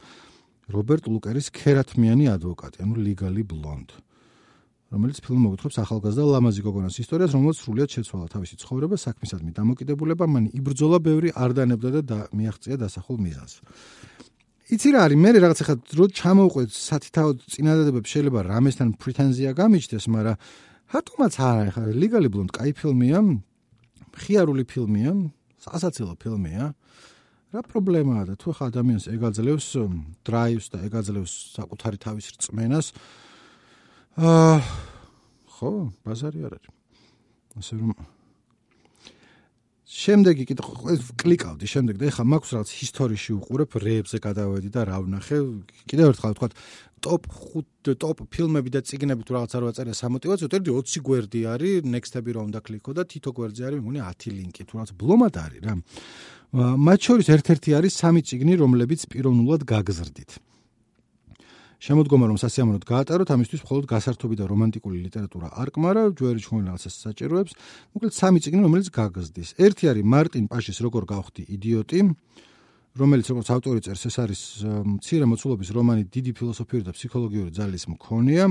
რობერტ ლუკერის ქერათმიანი ადვოკატი, ანუ ლიგალი ბლონდ. რომელიც ფილმი მოგვითხრობს ახალგაზრდა ლამაზი გოგონას ისტორიას, რომელმაც სრულიად შეცვალა თავისი ცხოვრება, საქმისადმი დამოკიდებულება, მან იბრძოლა ბევრი არ დანებდა და მიაღწია დასახულ მიზანს. იცი რა არის, მე რაღაც ახლა რო ჩამოვყვეთ სათითაოდ წინადადებებს შეიძლება რამესთან პრეტენზია გამიჩნდეს, მაგრამ რატომაც არა ახლა ლიგალი ბლონდ კაი ფილმია, ხიარული ფილმია, სასაცილო ფილმია. რა პრობლემაა და თუ ხა ადამიანს ეგაძლევს დრაივს და ეგაძლევს საკუთარი თავის რწმენას აა ხო, ბაზარი არ არის. ასე რომ შემდეგი კიდე კლიკავდი შემდეგ და ეხლა მაქვს რაღაც ისტორიაში უყურებ რეებზე გადავედი და რა ვნახე. კიდევ ერთხელ ვთქვა ტოპ 5 ტოპ ფილმები და ციგნები თუ რაღაც არ ვაწერე სამოტივაციო წერდი 20 გვერდი არის next-ები რომ დაკლიკო და თითო გვერდზე არის მეგონი 10 ლინკი თუ რაღაც ბლომად არის რა. მათ შორის ერთ-ერთი არის სამი ციგნი რომლებიც პიროვნულად გაგზრდით შემოდგომა რომ სასიამოვნოდ გაატაროთ ამისთვის მხოლოდ გასართობი და რომანტიკული ლიტერატურა არ კმარა ჯვერი ჩვენ რაღაცას საჭიროებს. მოკლედ სამი ციგნი რომელიც გაგზდის. ერთი არის მარტინ პაშის როგორ გავხდი იდიოტი რომელიც როგორც ავტორი წერს ეს არის მცირე მოცულობის რომანი დიდი ფილოსოფიური და ფსიქოლოგიური ძალის მქონეა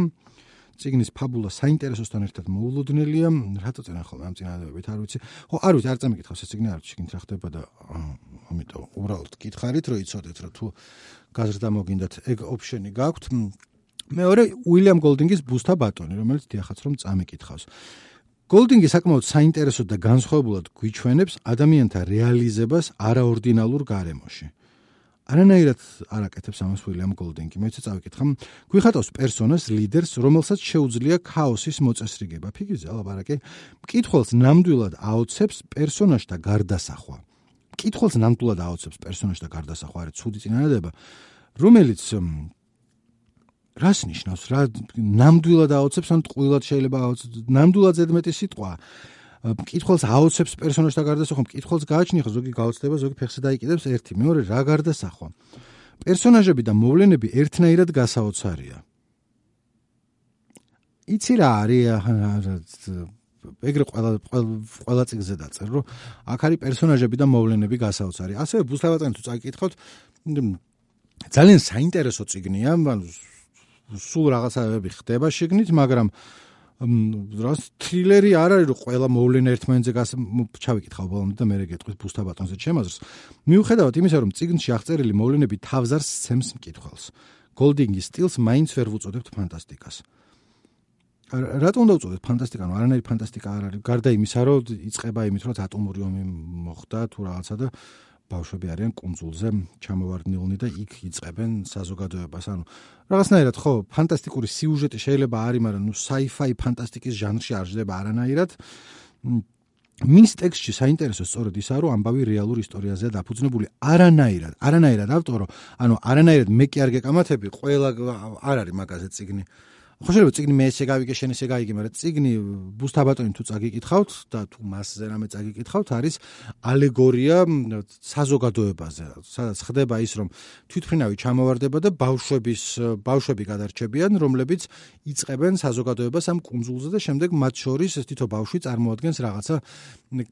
ციგნის ფაბულა საინტერესოსთან ერთად მოულოდნელია. რატო წერან ხოლმე ამ წინადადებით არ ვიცი. ხო არ ვიცი არ წამიკითხავს ეს ციგნი არ ვიცი შეგინთ რა ხდება და ამიტომ უბრალოდ გითხარით რომ იცოდეთ რომ თუ გაზრდა მოგინდათ ეგ ოფშენი გაქვთ. მეორე უილიამ გოლდინგის ბუსთა ბატონი რომელიც დიახაც რომ წამიკითხავს. გოლდინგი საკმაოდ საინტერესო და განსხვავებულად გვიჩვენებს ადამიანთა რეალიზებას არაორდინალურ გარემოში არანაირად არ აკეთებს ამას უილიამ გოლდინგი მეც წავიკითხა. გვიხატავს პერსონას ლიდერს რომელსაც შეუძლია ქაოსის მოწესრიგება. ფიგიზე ლაპარაკი მკითხველს ნამდვილად აოცებს პერსონაჟთა გარდასახვა. მკითხველს ნამდვილად აოცებს პერსონაჟთა გარდასახვა. არის ცუდი წინადადება. რომელიც რას ნიშნავს? რა ნამდვილად აოცებს ან ტყუილად შეიძლება აოცებს ნამდვილად ზედმეტი სიტყვა მკითხველს აოცებს პერსონაჟთა გარდასახვა მკითხველს გააჩნია ზოგი გაოცდება ზოგი ფეხზე დაიკიდებს ერთი მეორე რა გარდასახვა პერსონაჟები და მოვლენები ერთნაირად გასაოცარია იცი რა არის ეგრე ყველა ყველა წიგნზე დაწერ, რომ აქ არის პერსონაჟები და მოვლენები გასაოცარი. ასევე ბუსტავატანი თუ წაკითხავთ, ძალიან საინტერესო წიგნია, ანუ სულ რაღაცაები ხდება შეგნით, მაგრამ რას თრილერი არ არის, რომ ყველა მოვლენა ერთმანეთზე გას ჩავიკითხავ ბოლომდე და მე რეგეთყვით ბუსტავატონზე ჩემაზრს. მიუხედავად იმისა, რომ წიგნში აღწერილი მოვლენები თავზარს სცემს მკითხველს. გოლდინგის სტილს მაინც ვერ ვუწოდებთ ფანტასტიკას. რატომ უნდა უწოდოთ ფანტასტიკა? ნუ არანაირი ფანტასტიკა არ არის. გარდა იმისა, რომ იწება იმით, რომ ატომური ომი მოხდა თუ რაღაცა და ბავშვები არიან კონძულზე ჩამოვარდნილნი და იქ იწებენ საზოგადოებას. ანუ რაღაცნაირად ხო, ფანტასტიკური სიუჟეტი შეიძლება არის, მაგრამ ნუ sci-fi ფანტასტიკის ჟანრში არ ჟდება არანაირად. მის ტექსტში საინტერესო სწორედ ისაა, რომ ამბავი რეალურ ისტორიაზეა დაფუძნებული არანაირად, არანაირად ავტორო, ანუ არანაირად მე კი არ გეკამათები, ყველა არ არის მაგაზე ციგნი. ხო შეიძლება ციგნი მე ესე გავიგე შენ ესე გაიგე მაგრამ ციგნი ბუსტაბატონი თუ წაგიკითხავთ და თუ მასზე რამე წაგიკითხავთ არის ალეგორია საზოგადოებაზე. სადაც ხდება ის რომ თვითფრინავი ჩამოვარდება და ბავშვების ბავშვები გადარჩებიან რომლებიც იწებენ საზოგადოებას ამ კუნძულზე და შემდეგ მათ შორის ეს თითო ბავშვი წარმოადგენს რაღაცა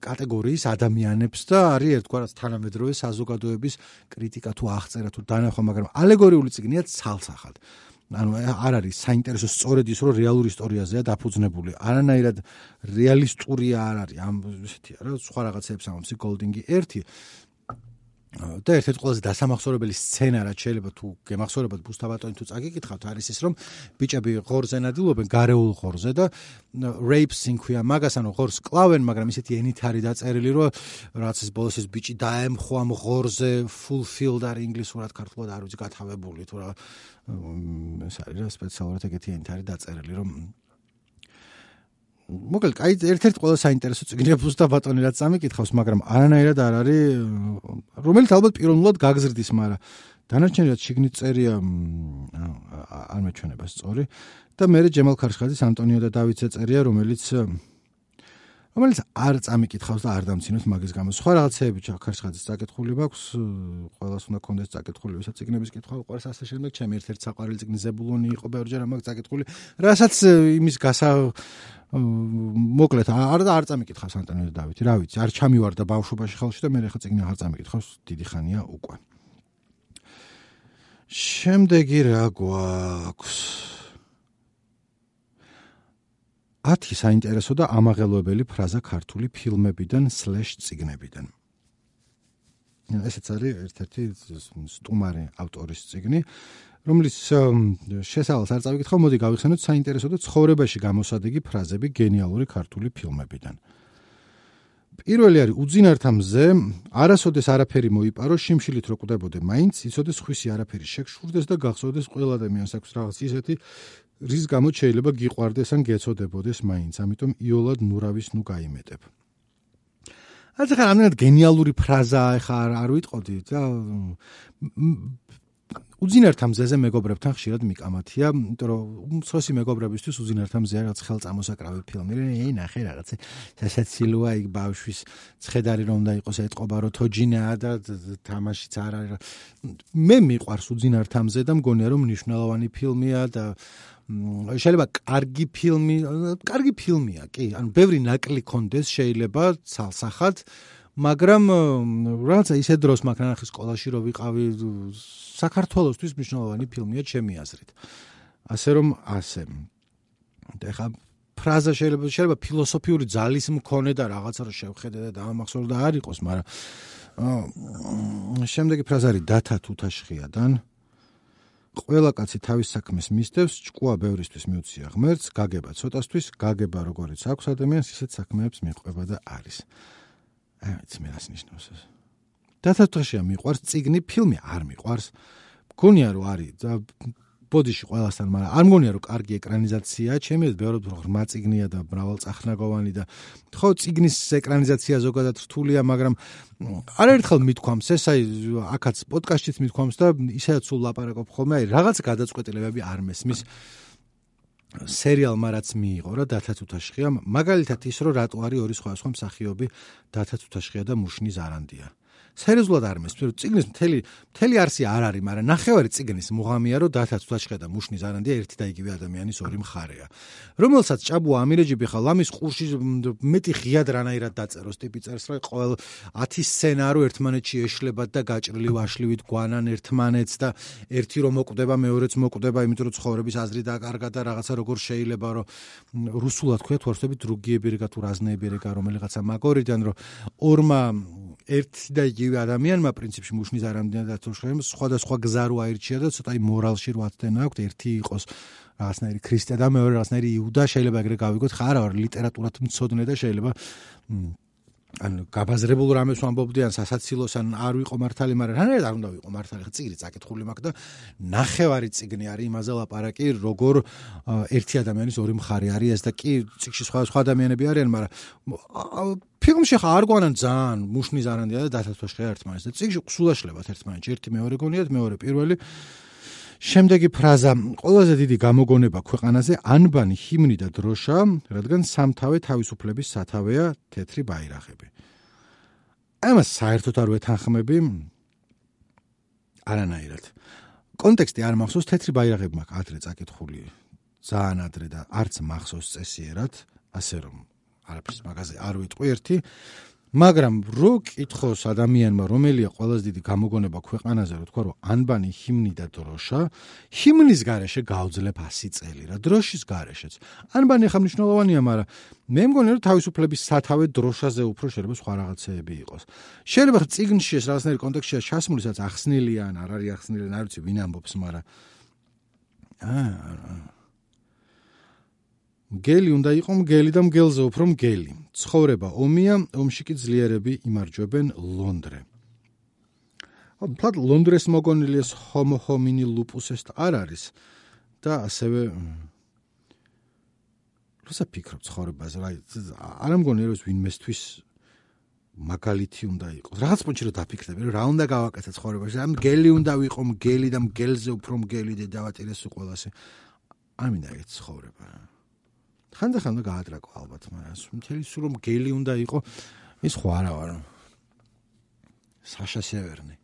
კატეგორიის ადამიანებს და არის ერთგვარად თანამედროვე საზოგადოების კრიტიკა თუ აღწერა თუ დანახვა მაგრამ ალეგორიული ციგნია ცალსახად ანუ არ არის საინტერესო სწორედ ის რომ რეალურ ისტორიაზეა დაფუძნებული. არანაირად რეალისტურია არ არის. ამ ესეთია რა სხვა რაღაცებს ამბობს. გოლდინგი ერთი და ერთ-ერთი ყველაზე დასამახსოვრებელი სცენა რაც შეიძლება თუ გემახსოვრებათ ბუსტაბატონი თუ წაგიკითხავთ არის ის რომ ბიჭები ღორზე ნადილობენ გარეულ ღორზე და rape sinquia მაგას ანუ ღორს კლავენ მაგრამ ისეთი ენით არის დაწერილი რომ რაც ის ბოლოს ეს ბიჭი დაემხო ამ ღორზე fulfilled არის ინგლისურად ქართულად არ ვიცი გათავებული თუ რა ეს არის რა სპეციალურად ეგეთი ენით არის დაწერილი რომ მოკლედ, კაი, ერთ-ერთ ყველა საინტერესო წიგნია ბუსტა ბატონი რაც ამიკითხავს, მაგრამ არანაირად არ არის, რომელიც ალბათ პიროვნულად გაგზრდის, მაგრამ დანარჩენი რაც შიგნით წერია არ მეჩვენება სწორი. და მე ჯემალ ქარშხაძის ანტონიო და დავითზე წერია, რომელიც რომელიც არ წამიკითხავს და არ დამცინოს მაგის გამო. სხვა რაღაცეები ჩაქარშხაძის წაკითხული მაქვს, ყოველას უნდა კონდეს წაკითხული, ვისაც ციგნების კითხვა უყურს ასე შემდეგ, ჩემი ერთ-ერთი საყვარელი ციგნი ზებულონი იყო ბევრჯერ ამაგ წაკითხული, რასაც იმის გასა მოკლედ არ არ წამიკითხავს ანტონიო და დავითი, რა ვიცი, არ ჩამივარდა ბავშვობაში ხალხში და მე ახლა ციგნი აღარ წამიკითხავს დიდი ხანია უკვე. შემდეგი რა გვაქვს? 10 საინტერესო და ამაღელვებელი ფრაზა ქართული ფილმებიდან სლეშ ციგნებიდან. ესეც არის ერთ-ერთი სტუმარი ავტორის ციგნი, რომლის შესავალს არ წავიკითხავ, მოდი გავიხსენოთ საინტერესო და ცხოვრებაში გამოსადეგი ფრაზები გენიალური ქართული ფილმებიდან. პირველი არის უძინართა მზე, არასოდეს არაფერი მოიპარო, შიმშილით რო კვდებოდე, მაინც იცოდეს ხვისი არაფერი შეგშურდეს და გახსოვდეს ყველა ადამიანს აქვს რაღაც ისეთი რის გამო შეიძლება გიყვარდეს ან გეცოდებოდეს მაინც, ამიტომ იოლად ნურავის ნუ გაიმეტებ. ასე ხარ ამდენად გენიალური ფრაზაა ეხა არ არ ვიტყოდი და უძინერთა მზეზე მეგობრებთან ხშირად მიკამათია, იმიტომ რომ მსხოსი მეგობრებისთვის უძინერთა მზე რაღაც ხელწამოსაკრავი ფილმი. ეი, ნახე რაღაცა სასაცილოა იქ ბავშვის ცხედარი რომ უნდა იყოს ეთყობა რომ თოჯინაა და თამაშიც არ არის. მე მიყვარს უძინერთა მზე და მგონია რომ მნიშვნელოვანი ფილმია და შეიძლება კარგი ფილმი, კარგი ფილმია, კი, ანუ ბევრი ნაკლი კონდეს შეიძლება ცალსახად მაგრამ რაღაცა ისე დროს მაგ ნახე სკოლაში რომ ვიყავი საქართველოსთვის მნიშვნელოვანი ფილმია ჩემი აზრით. ასე რომ ასე. და ხა ფრაზა შეიძლება შეიძლება ფილოსოფიური ძალის მქონე და რაღაცა რომ შევხედე და დაამახსოვრ და არ იყოს, მაგრამ შემდეგი ფრაზა არის დათა თუთაშხიადან. ყველა კაცი თავის საქმეს მისდევს, ჭკუა ბევრისთვის მიუცია ღმერთს, გაგება ცოტასთვის, გაგება როგორიც აქვს ადამიანს, ისეთ საქმეებს მიყვება და არის. აი, ეს მე რას ნიშნავს ეს? დათათაშია მიყვარს ციგნი ფილმი არ მიყვარს მგონია რომ არის და ბოდიში ყველასთან მაგრამ არ მგონია რომ კარგი ეკრანიზაციაა ჩემი ეს ბევრად ღრმა ციგნია და მრავალწახნაგოვანი და ხო ციგნის ეკრანიზაცია ზოგადად რთულია მაგრამ არაერთხელ მithქვამს ეს აი აქაც პოდკასტშიც მithქვამს და ისედაც სულ ლაპარაკობ ხოლმე აი რაღაც გადაწყვეტილებები არ მესმის. სერიალმა რაც მიიღო რა დათათუთაშხია მაგალითად ის რომ რატო არის ორი სხვა სხვა მსახიობი დათათუთაშხია და მუშნი ზარანდია სერიოზულად არ მესმის რომ ციგნის მთელი მთელი არსი არ არის მაგრამ ნახევარი ციგნის მუღამია რომ დათაც თვაშხა და მუშნის არანდია ერთი და იგივე ადამიანის ორი მხარეა. რომელსაც ჭაბუ ამირეჯიბი ხა ლამის ყურში მეტი ღიად რანაირად დაწეროს ტიპი წერს რა ყოველ 10 სცენარო ერთმანეთში ეშლება და გაჭრილი ვაშლივით გვანან ერთმანეთს და ერთი რომ მოკვდება მეორეც მოკვდება იმიტომ რომ ცხოვრების აზრი დაკარგა და რაღაცა როგორ შეიძლება რომ რუსულად ქვია თუ არ ვთქვი დრუგიებერგა თუ რაზნეებერგა რომელიღაცა მაგორიდან რომ ორმა ერთი და იგივე ადამიანმა პრინციპში მუშნის არამდენად ათოშხემ სხვადასხვა გზა რო აირჩია და ცოტა მორალში რო ათდენა აქვს ერთი იყოს რაღაცნაირი ქრისტე და მეორე რაღაცნაირი იუდა შეიძლება ეგრე გავიგოთ ხარ არ ლიტერატურად მწოდნე და შეიძლება ან გაბაზრებულ რამეს ვამბობდი ან სასაცილოს ან არ ვიყო მართალი, მაგრამ რანაირად არ უნდა ვიყო მართალი, ხა წიგნი წაკითხული მაქვს და ნახევარი წიგნი არის იმაზე ლაპარაკი, როგორ ერთი ადამიანის ორი მხარე არის ეს და კი წიგში სხვა სხვა ადამიანები არიან, მაგრამ ფილმში ხა არ გვანან ძალიან მუშნის არანდია და დათათოშხე ერთმანეთს და წიგში ყსულაშლებათ ერთმანეთს, ერთი მეორე გონიათ, მეორე პირველი შემდეგი ფრაზა ყველაზე დიდი გამოგონება ქვეყანაზე ანბანი ჰიმნი და დროშა რადგან სამთავე თავისუფლების სათავეა თეთრი ბაირაღები. ამას საერთოდ არ ვეთანხმები. არანაირად. კონტექსტი არ მახსოვს თეთრი ბაირაღები მაქვს ადრე წაკითხული. ძალიან ადრე და არც მახსოვს წესიერად. ასე რომ არაფერს მაგაზე არ ვიტყვი ერთი მაგრამ რო კითხოს ადამიანმა რომელია ყველაზე დიდი გამოგონება ქვეყანაზე რო თქვა რომ ანბანი ჰიმნი და დროშა ჰიმნის garaშე გავძლებ 100 წელი რა დროშის garaშეც ანბანი ხა მნიშვნელოვანია მაგრამ მე მგონი რომ თავისუფლების სათავე დროშაზე უფრო შეიძლება სხვა რაღაცეები იყოს. შეიძლება ციგნში ეს რაღაცნაირი კონტექსტია ჩასმული სადაც ახსნილია ან არ არის ახსნილი არ ვიცი ვინ ამბობს მაგრამ აა მგელი უნდა იყო მგელი და მგელზე უფრო მგელი. ცხოვრება ომია, ომში კი ძლიერები იმარჯვებენ ლონდრე. აბა ფლად ლონდრეს მოგონილი ეს ჰომო ჰომინი ლუპუსეს არ არის და ასევე როცა ფიქრობ ცხოვრებაზე, რა არ ამგონია რომ ვინმესთვის მაგალითი უნდა იყოს. რაღაც პონჩი რომ დაფიქრდები, რა უნდა გავაკეთე ცხოვრებაში. ამ მგელი უნდა ვიყო მგელი და მგელზე უფრო მგელი და დავატირეს უყოლასე. არ მინდა ეს ცხოვრება. ხანდახან უნდა გაადრაკო ალბათ, მაგრამ მთელი სულ რომ გელი უნდა იყო, ის ხო არა ვარ. საშა სევერნი.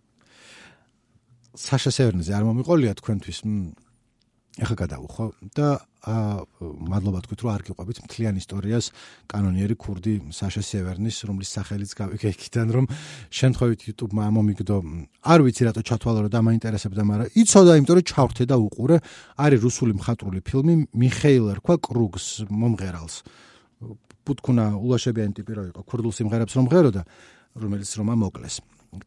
საშა სევერნიზე არ მომიყოლია თქვენთვის. ეხა გადავუხო და მადლობა თქვით რომ არ გიყვებით მთლიან ისტორიას. კანონიერი ქურდი საშა სევერნის რომლის სახელიც გავიგე იქიდან რომ შემთხვევით YouTube-მა ამომიგდო. არ ვიცი რატო ჩათვალა რომ დამაინტერესებდა მაგრამ იცოდა იმიტომ რომ ჩავრთე და უყურე. არის რუსული მხატვრული ფილმი მიხეილ ერქვა კრუგს მომღერალს. პუტკუნა ულაშებიანი ტიპი რა იყო ქურდულ სიმღერებს რომ ღეროდა რომელიც რომა მოკლეს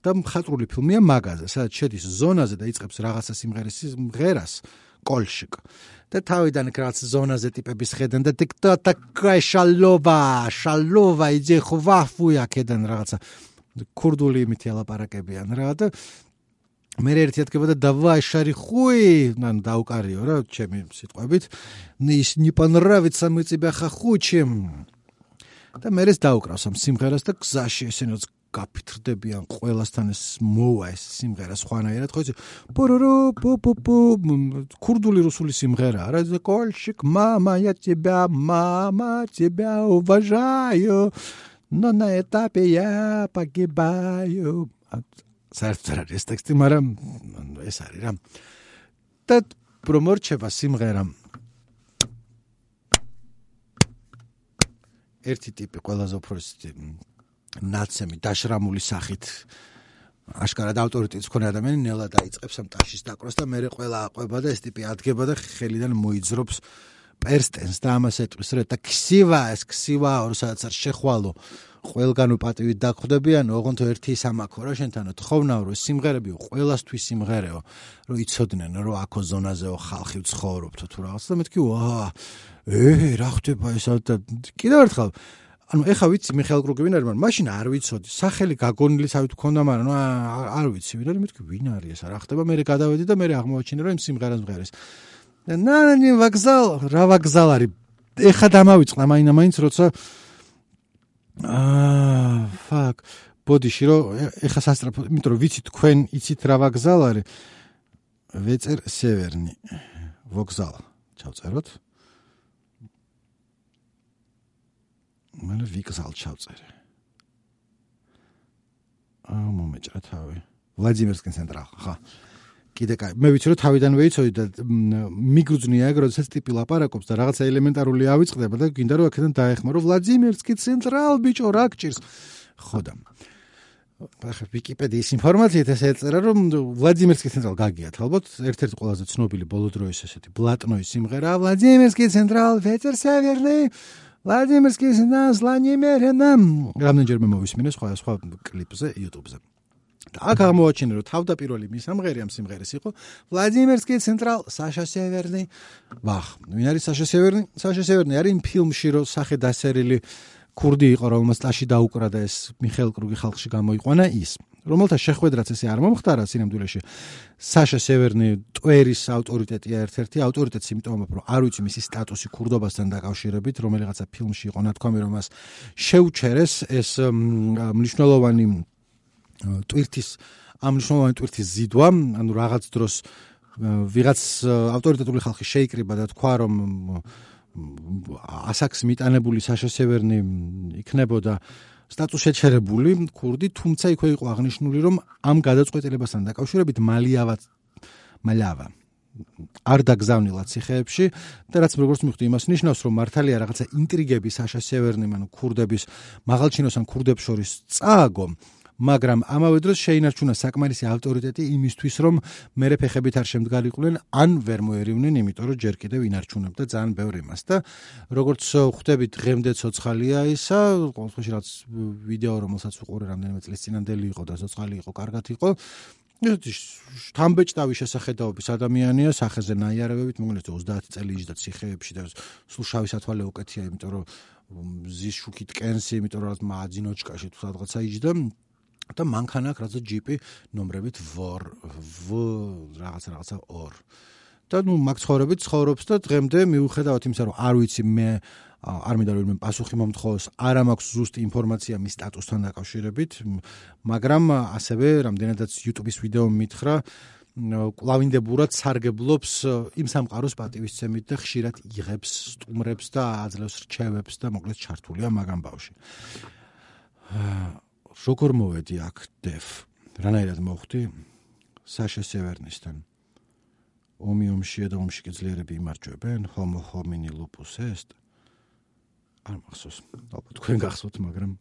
და მხატვრული ფილმია მაგაზე სადაც შედის ზონაზე და იწყებს რაღაცა სიმღერის მღერას კოლშიკ და თავიდან კრაც ზონაზე ტიპების ხედან და ტიკტო ტაკაი შალობა შალობა იძე ხვაფუი აქედან რაღაცა. ქურდული იმითი ალაპარაკებიან რა და მე ერთი ეთქება და დავაი შარი ხუი ნან დაუკარიო რა ჩემი სიტყვებით. ნის ნი პანრავიც სამიწიბა ხა ხუჩი. და მე ეს დაუკრავს ამ სიმღერას და გზაში ესენოც გაფრთხდებიან ყველასთან ეს მოვა ეს სიმღერა სხვანაირად ხო იცი პორორო პო პო პო ქურდული რუსული სიმღერა რა ზე კოლშიკ мама я тебя мама тебя уважаю но на этапе я погибаю საერთოდ ეს ტექსტი მაგრამ ეს არის რა და პრომორჩება სიმღერა ერთი ტიპი ყველაზე უფრო ნაცემი დაშრამული სახით. აშკარად ავტორიტეტს მქონე ადამიანი ნელა დაიწყებს ამ ტაშის დაკროს და მე ყველა აყვება და ეს ტიპი ადგება და ხელიდან მოიძრობს პერსტენს და ამას ეტყვის რა. და ქსივა ეს ქსივა ორსაც არ შეხვალო. ყველგან უპატივით დაგხვდებიან ოღონდ ერთი სამაქო რა შენთანო. თხოვნავ რომ სიმღერები ყველასთვის სიმღერეო რომ იცოდნენ რომ აქო ზონაზეო ხალხი ცხოვრობთ თუ რაღაც და მეთქი ვა ე რა ხდება ესა და კიდევ ერთხელ ანუ ეხა ვიცი მიხეილ კრუგი ვინ არის მაგრამ მაშინ არ ვიცოდი. სახელი გაგონილი თავით გქონდა მაგრამ არ ვიცი ვინ არის მეთქი ვინ არის ესა რა ხდება მე გადავედი და მე აღმოაჩინე რომ იმ სიმღერას მღერეს ნანი ვაგზალ რა ვაგზალ არის? ეხა დამავიწყდა მაინა მაინც როცა აა ფაკ ბოდიში რომ ეხა სასტრაფო იმიტომ რომ ვიცი თქვენ იცით რა ვაგზალ არის. ვეწერ სევერნი. ვაგზალ ჩავწეროთ მე ვიგზალ ჩავწერე აა მომეჭრა თავი. ვლადიმირსკენ ცენტრალ ხა. კიდე კაი მე ვიცი რომ თავიდან ვეიცოდი და მიგრძნია ეგ როდესაც ტიპი ლაპარაკობს და რაღაცა ელემენტარული ავიწყდება და გინდა რომ აქედან დაეხმარო ვლადიმირსკი ცენტრალ ბიჭო რა გჭირს? ხოდა ახლა ვიკიპედიის ინფორმაციით ეს ეწერა რომ ვლადიმირსკი ცენტრალ გაგიათ ალბათ ერთ-ერთი ყველაზე ცნობილი ბოლო დროის ესეთი ბლატნოის სიმღერა. ვლადიმირსკი ცენტრალ ვეწერ სევერნი ვლადიმირსკი ცენტრალ სლანიმერენა რამდენჯერმე მოვისმინე სხვა სხვა კლიპზე YouTube-ზე. და აქ აღმოაჩინე რომ თავდაპირველი მის ამღერი ამ სიმღერის იყო ვლადიმირსკი ცენტრალ საშა სევერნი ვახ ვინ არის საშა სევერნი საშა სევერნი არის იმ ფილმში რომ სახე დასერილი ქურდი იყო რომელსაც ტაში დაუკრა და ეს მიხეილ კრუგი ხალხში გამოიყვანა ის რომელთა შეხვედრაც ესე არ მომხდარა სინამდვილეში საშა სევერნი ტვერის ავტორიტეტია ერთ-ერთი ავტორიტეტი იმიტომ რომ არ ვიცი მისი სტატუსი ქურდობასთან დაკავშირებით რომელიღაცა ფილმში იყო ნათქვამი რომ მას შეუჩერეს ეს მნიშვნელოვანი ტვირთის ამ მნიშვნელოვანი ტვირთის ზიდვა, ანუ რაღაც დროს ვიღაც ავტორიტეტული ხალხი შეიკრიბა და თქვა რომ ასაკს მიტანებული საშა სევერნი იქნებოდა სტატუს შეჩერებული ქურდი, თუმცა იქვე იყო აღნიშნული რომ ამ გადაწყვეტილებასთან დაკავშირებით მალიავა მალავა არ დაგზავნილა ციხეებში და რაც როგორც მივხვდი იმას ნიშნავს რომ მართალია რაღაცა ინტრიგები საშა სევერნიმ ანუ ქურდების მაღალჩინოს ან ქურდებს შორის წააგო მაგრამ ამავე დროს შეინარჩუნა საკმარისი ავტორიტეტი იმისთვის, რომ მერე ფეხებით არ შემდგარიყვნენ, ან ვერ მოერივნენ, იმიტომ რომ ჯერ კიდევ ინარჩუნებდა ძალიან ბევრ იმას და როგორც ხვდებით, დღემდე ცოცხალია ისა, ყოველთვის რაც ვიდეო რომელსაც უყურე რამდენიმე წლის წინანდელი იყო და ცოცხალი იყო, კარგად იყო. ეს თამბეჭდავი შესახედაობის ადამიანია, სახეზე ნაიარევებით, მოგონეთ 30 წელი იჯდა ციხეებში და სულ შავი სათვალე უკეთია, იმიტომ რომ ზის შუქით კენსი, იმიტომ რომ მაძინოჩკაში თუ სადღაცა იჯდა და მანქანა რაღაცა ჯიპი ნომრებით ვორ ვ რაღაცა რაღაცა ორ და ნუ მაგ ცხოვრებით ცხოვრობს და დღემდე მიუხედავად იმისა რომ არ ვიცი მე არ მინდა რომ პასუხი მომთხოვოს არა მაქვს ზუსტი ინფორმაცია მის სტატუსთან დაკავშირებით მაგრამ ასევე რამდენადაც YouTube-ის ვიდეო მითხრა კლავინდებურად სარგებლობს იმ სამყაროს პატივისცემით და ხშირად იღებს სტუმრებს და აძლევს რჩევებს და მოკლედ ჩართულია მაგამ ბავში როგორ მოვედი აქ დეფ? რანაირად მოხვდი? საშა სევერნისთან ომი ომში და ომში კეძლიერები იმარჯვებენ. ჰომო ჰომინი ლუპუს ესტ არ მახსოვს. ალბათ თქვენ გახსოვთ მაგრამ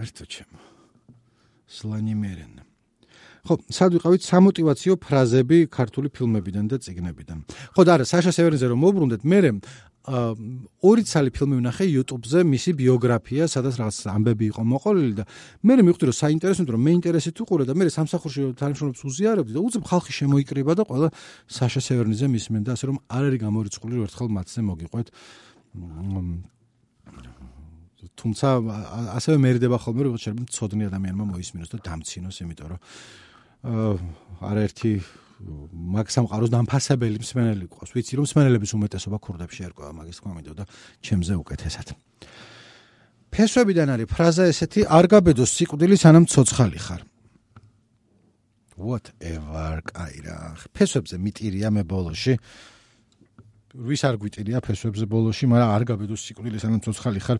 ერთო ჩემო. სლანიმერენ ხო, სად ვიყავით? სამოტივაციო ფრაზები ქართული ფილმებიდან და წიგნებიდან. ხო და არა, საშა სევერნიზე რომ მოbrundet, მე ორი ცალი ფილმი ვნახე YouTube-ზე მისი ბიოგრაფია, სადაც რაღაც ამბები იყო მოყოლილი და მე მეხვდი რომ საინტერესოა, რომ მე ინტერესით უყურე და მე სამსახურში თანამშრომლებს უზიარებდი და უცებ ხალხი შემოიკრიბა და ყველა საშა სევერნიზე მისმენ და ასე რომ არ არის გამორიცხული რომ ერთხელ მათზე მოგიყვეთ. თუმცა ასევე მერიდება ხოლმე რომ შეიძლება ცოდნი ადამიანმა მოისმინოს და დამცინოს, იმიტომ რომ არაერთი მაგ სამყაროს დამფასებელი მსმენელი ყავს. ვიცი რომ მსმენელების უმეტესობა ქურდებში ერკვევა მაგის თქმა მინდოდა ჩემზე უკეთესად. ფესვებიდან არის ფრაზა ესეთი არ გაბედოს სიკვდილი სანამ ცოცხალი ხარ. whatever, კაირა. ფესვებზე მიტირია მე ბოლოში. ვის არ გვიტირია ფესვებზე ბოლოში, მაგრამ არ გაბედოს სიკვდილი სანამ ცოცხალი ხარ.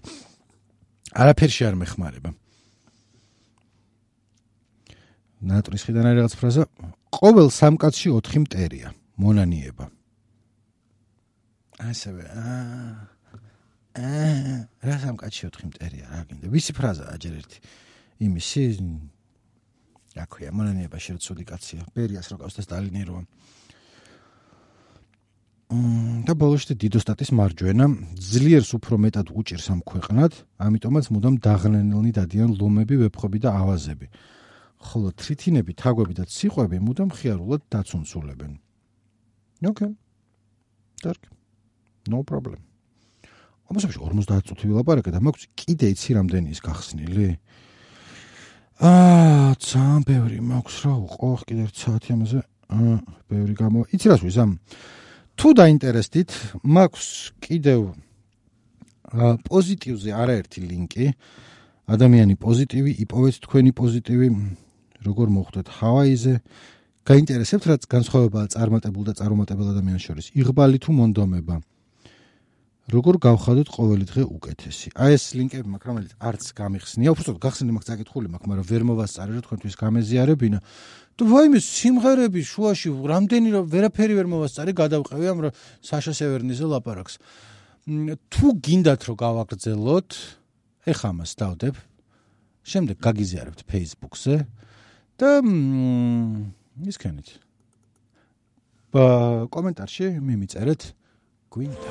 არაფერში არ მეხმარება. ნატრის ხიდან არის რაღაც ფრაზა ყოველ სამკაცში 4 მტერია. მონანიება. ასევე აა აა რა სამკაცში 4 მტერია? რა გინდა. ვისი ფრაზა აჯერ ერთი? იმისი აქვია მონანიება შეერცული კაცია. ბერიას როკავს და სტალინი როა და ბოლოსში დიდოსტატის მარჯვენა. ძლიერს უფრო მეტად უჭირს ამ ქვეყნად ამიტომაც მუდამ დაღლენილნი დადიან ლომები ვეფხვები და ავაზები ხოლო თრითინები, თაგვები და ციყვები მუდამ ხიარულად დაცუნცულებენ. ოკეი. დარკ. no problem. ამასობაში 50 წუთი ვილაპარაკე და მაქვს კიდე იცი რამდენი ის გახსნილი? აა, ძალიან ბევრი მაქვს რა უყო, კიდე ერთ საათი ამაზე. აა, ბევრი გამო. იცი რას ვიზამ? თუ დაინტერესდით, მაქვს კიდევ აა პოზიტივზე არაერთი ლინკი. ადამიანი პოზიტივი, იპოვეთ თქვენი პოზიტივი, როგორ მოხდეთ ჰავაიზე. გაინტერესებთ რაც განსხვავებაა წარმატებულ და წარუმატებელ ადამიანებს შორის. იღბალი თუ მონდომება. როგორ გავხადოთ ყოველი დღე უკეთესი? აი ეს ლინკები მაქვს რომელიც არც გამიხსნია. უბრალოდ გახსნილი მაქვს საკითხული მაქვს მაგრამ ვერ მოვასწარე რომ თქვენთვის გამეზიარებინა. თუ ვაიმე სიმღერები შუაში რამდენი რომ ვერაფერი ვერ მოვასწარე გადავყევი ამ საშა სევერნიზე ლაპარაკს. თუ გინდათ რომ გავაგრძელოთ ეხა ამას დავდებ. შემდეგ გაგიზიარებთ Facebook-ზე და ის ქენით. ბა კომენტარში მიმიწერეთ გვინდა.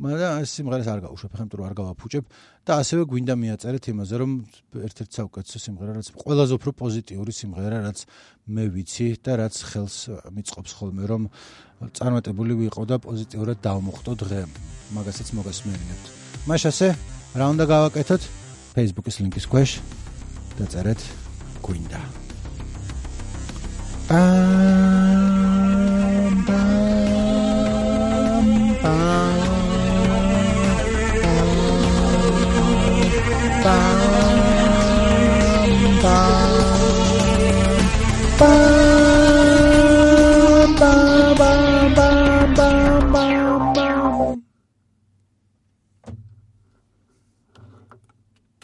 მაგრამ ეს სიმღერას არ გავუშვებ, ხომ თუ არ გავაფუჭებ და ასევე გვინდა მიაწერეთ იმაზე, რომ ერთ-ერთი საუკეთესო სიმღერა, რაც ყველაზე უფრო პოზიტიური სიმღერა, რაც მე ვიცი და რაც ხელს მიწყობს ხოლმე, რომ წარმატებული ვიყო და პოზიტიურად დავმოხტო დღე. მაგასაც მოგესმენინებთ. მაშასე რა უნდა გავაკეთოთ? Facebook-ის ლინკის ქვეშ დაწერეთ გვინდა. აა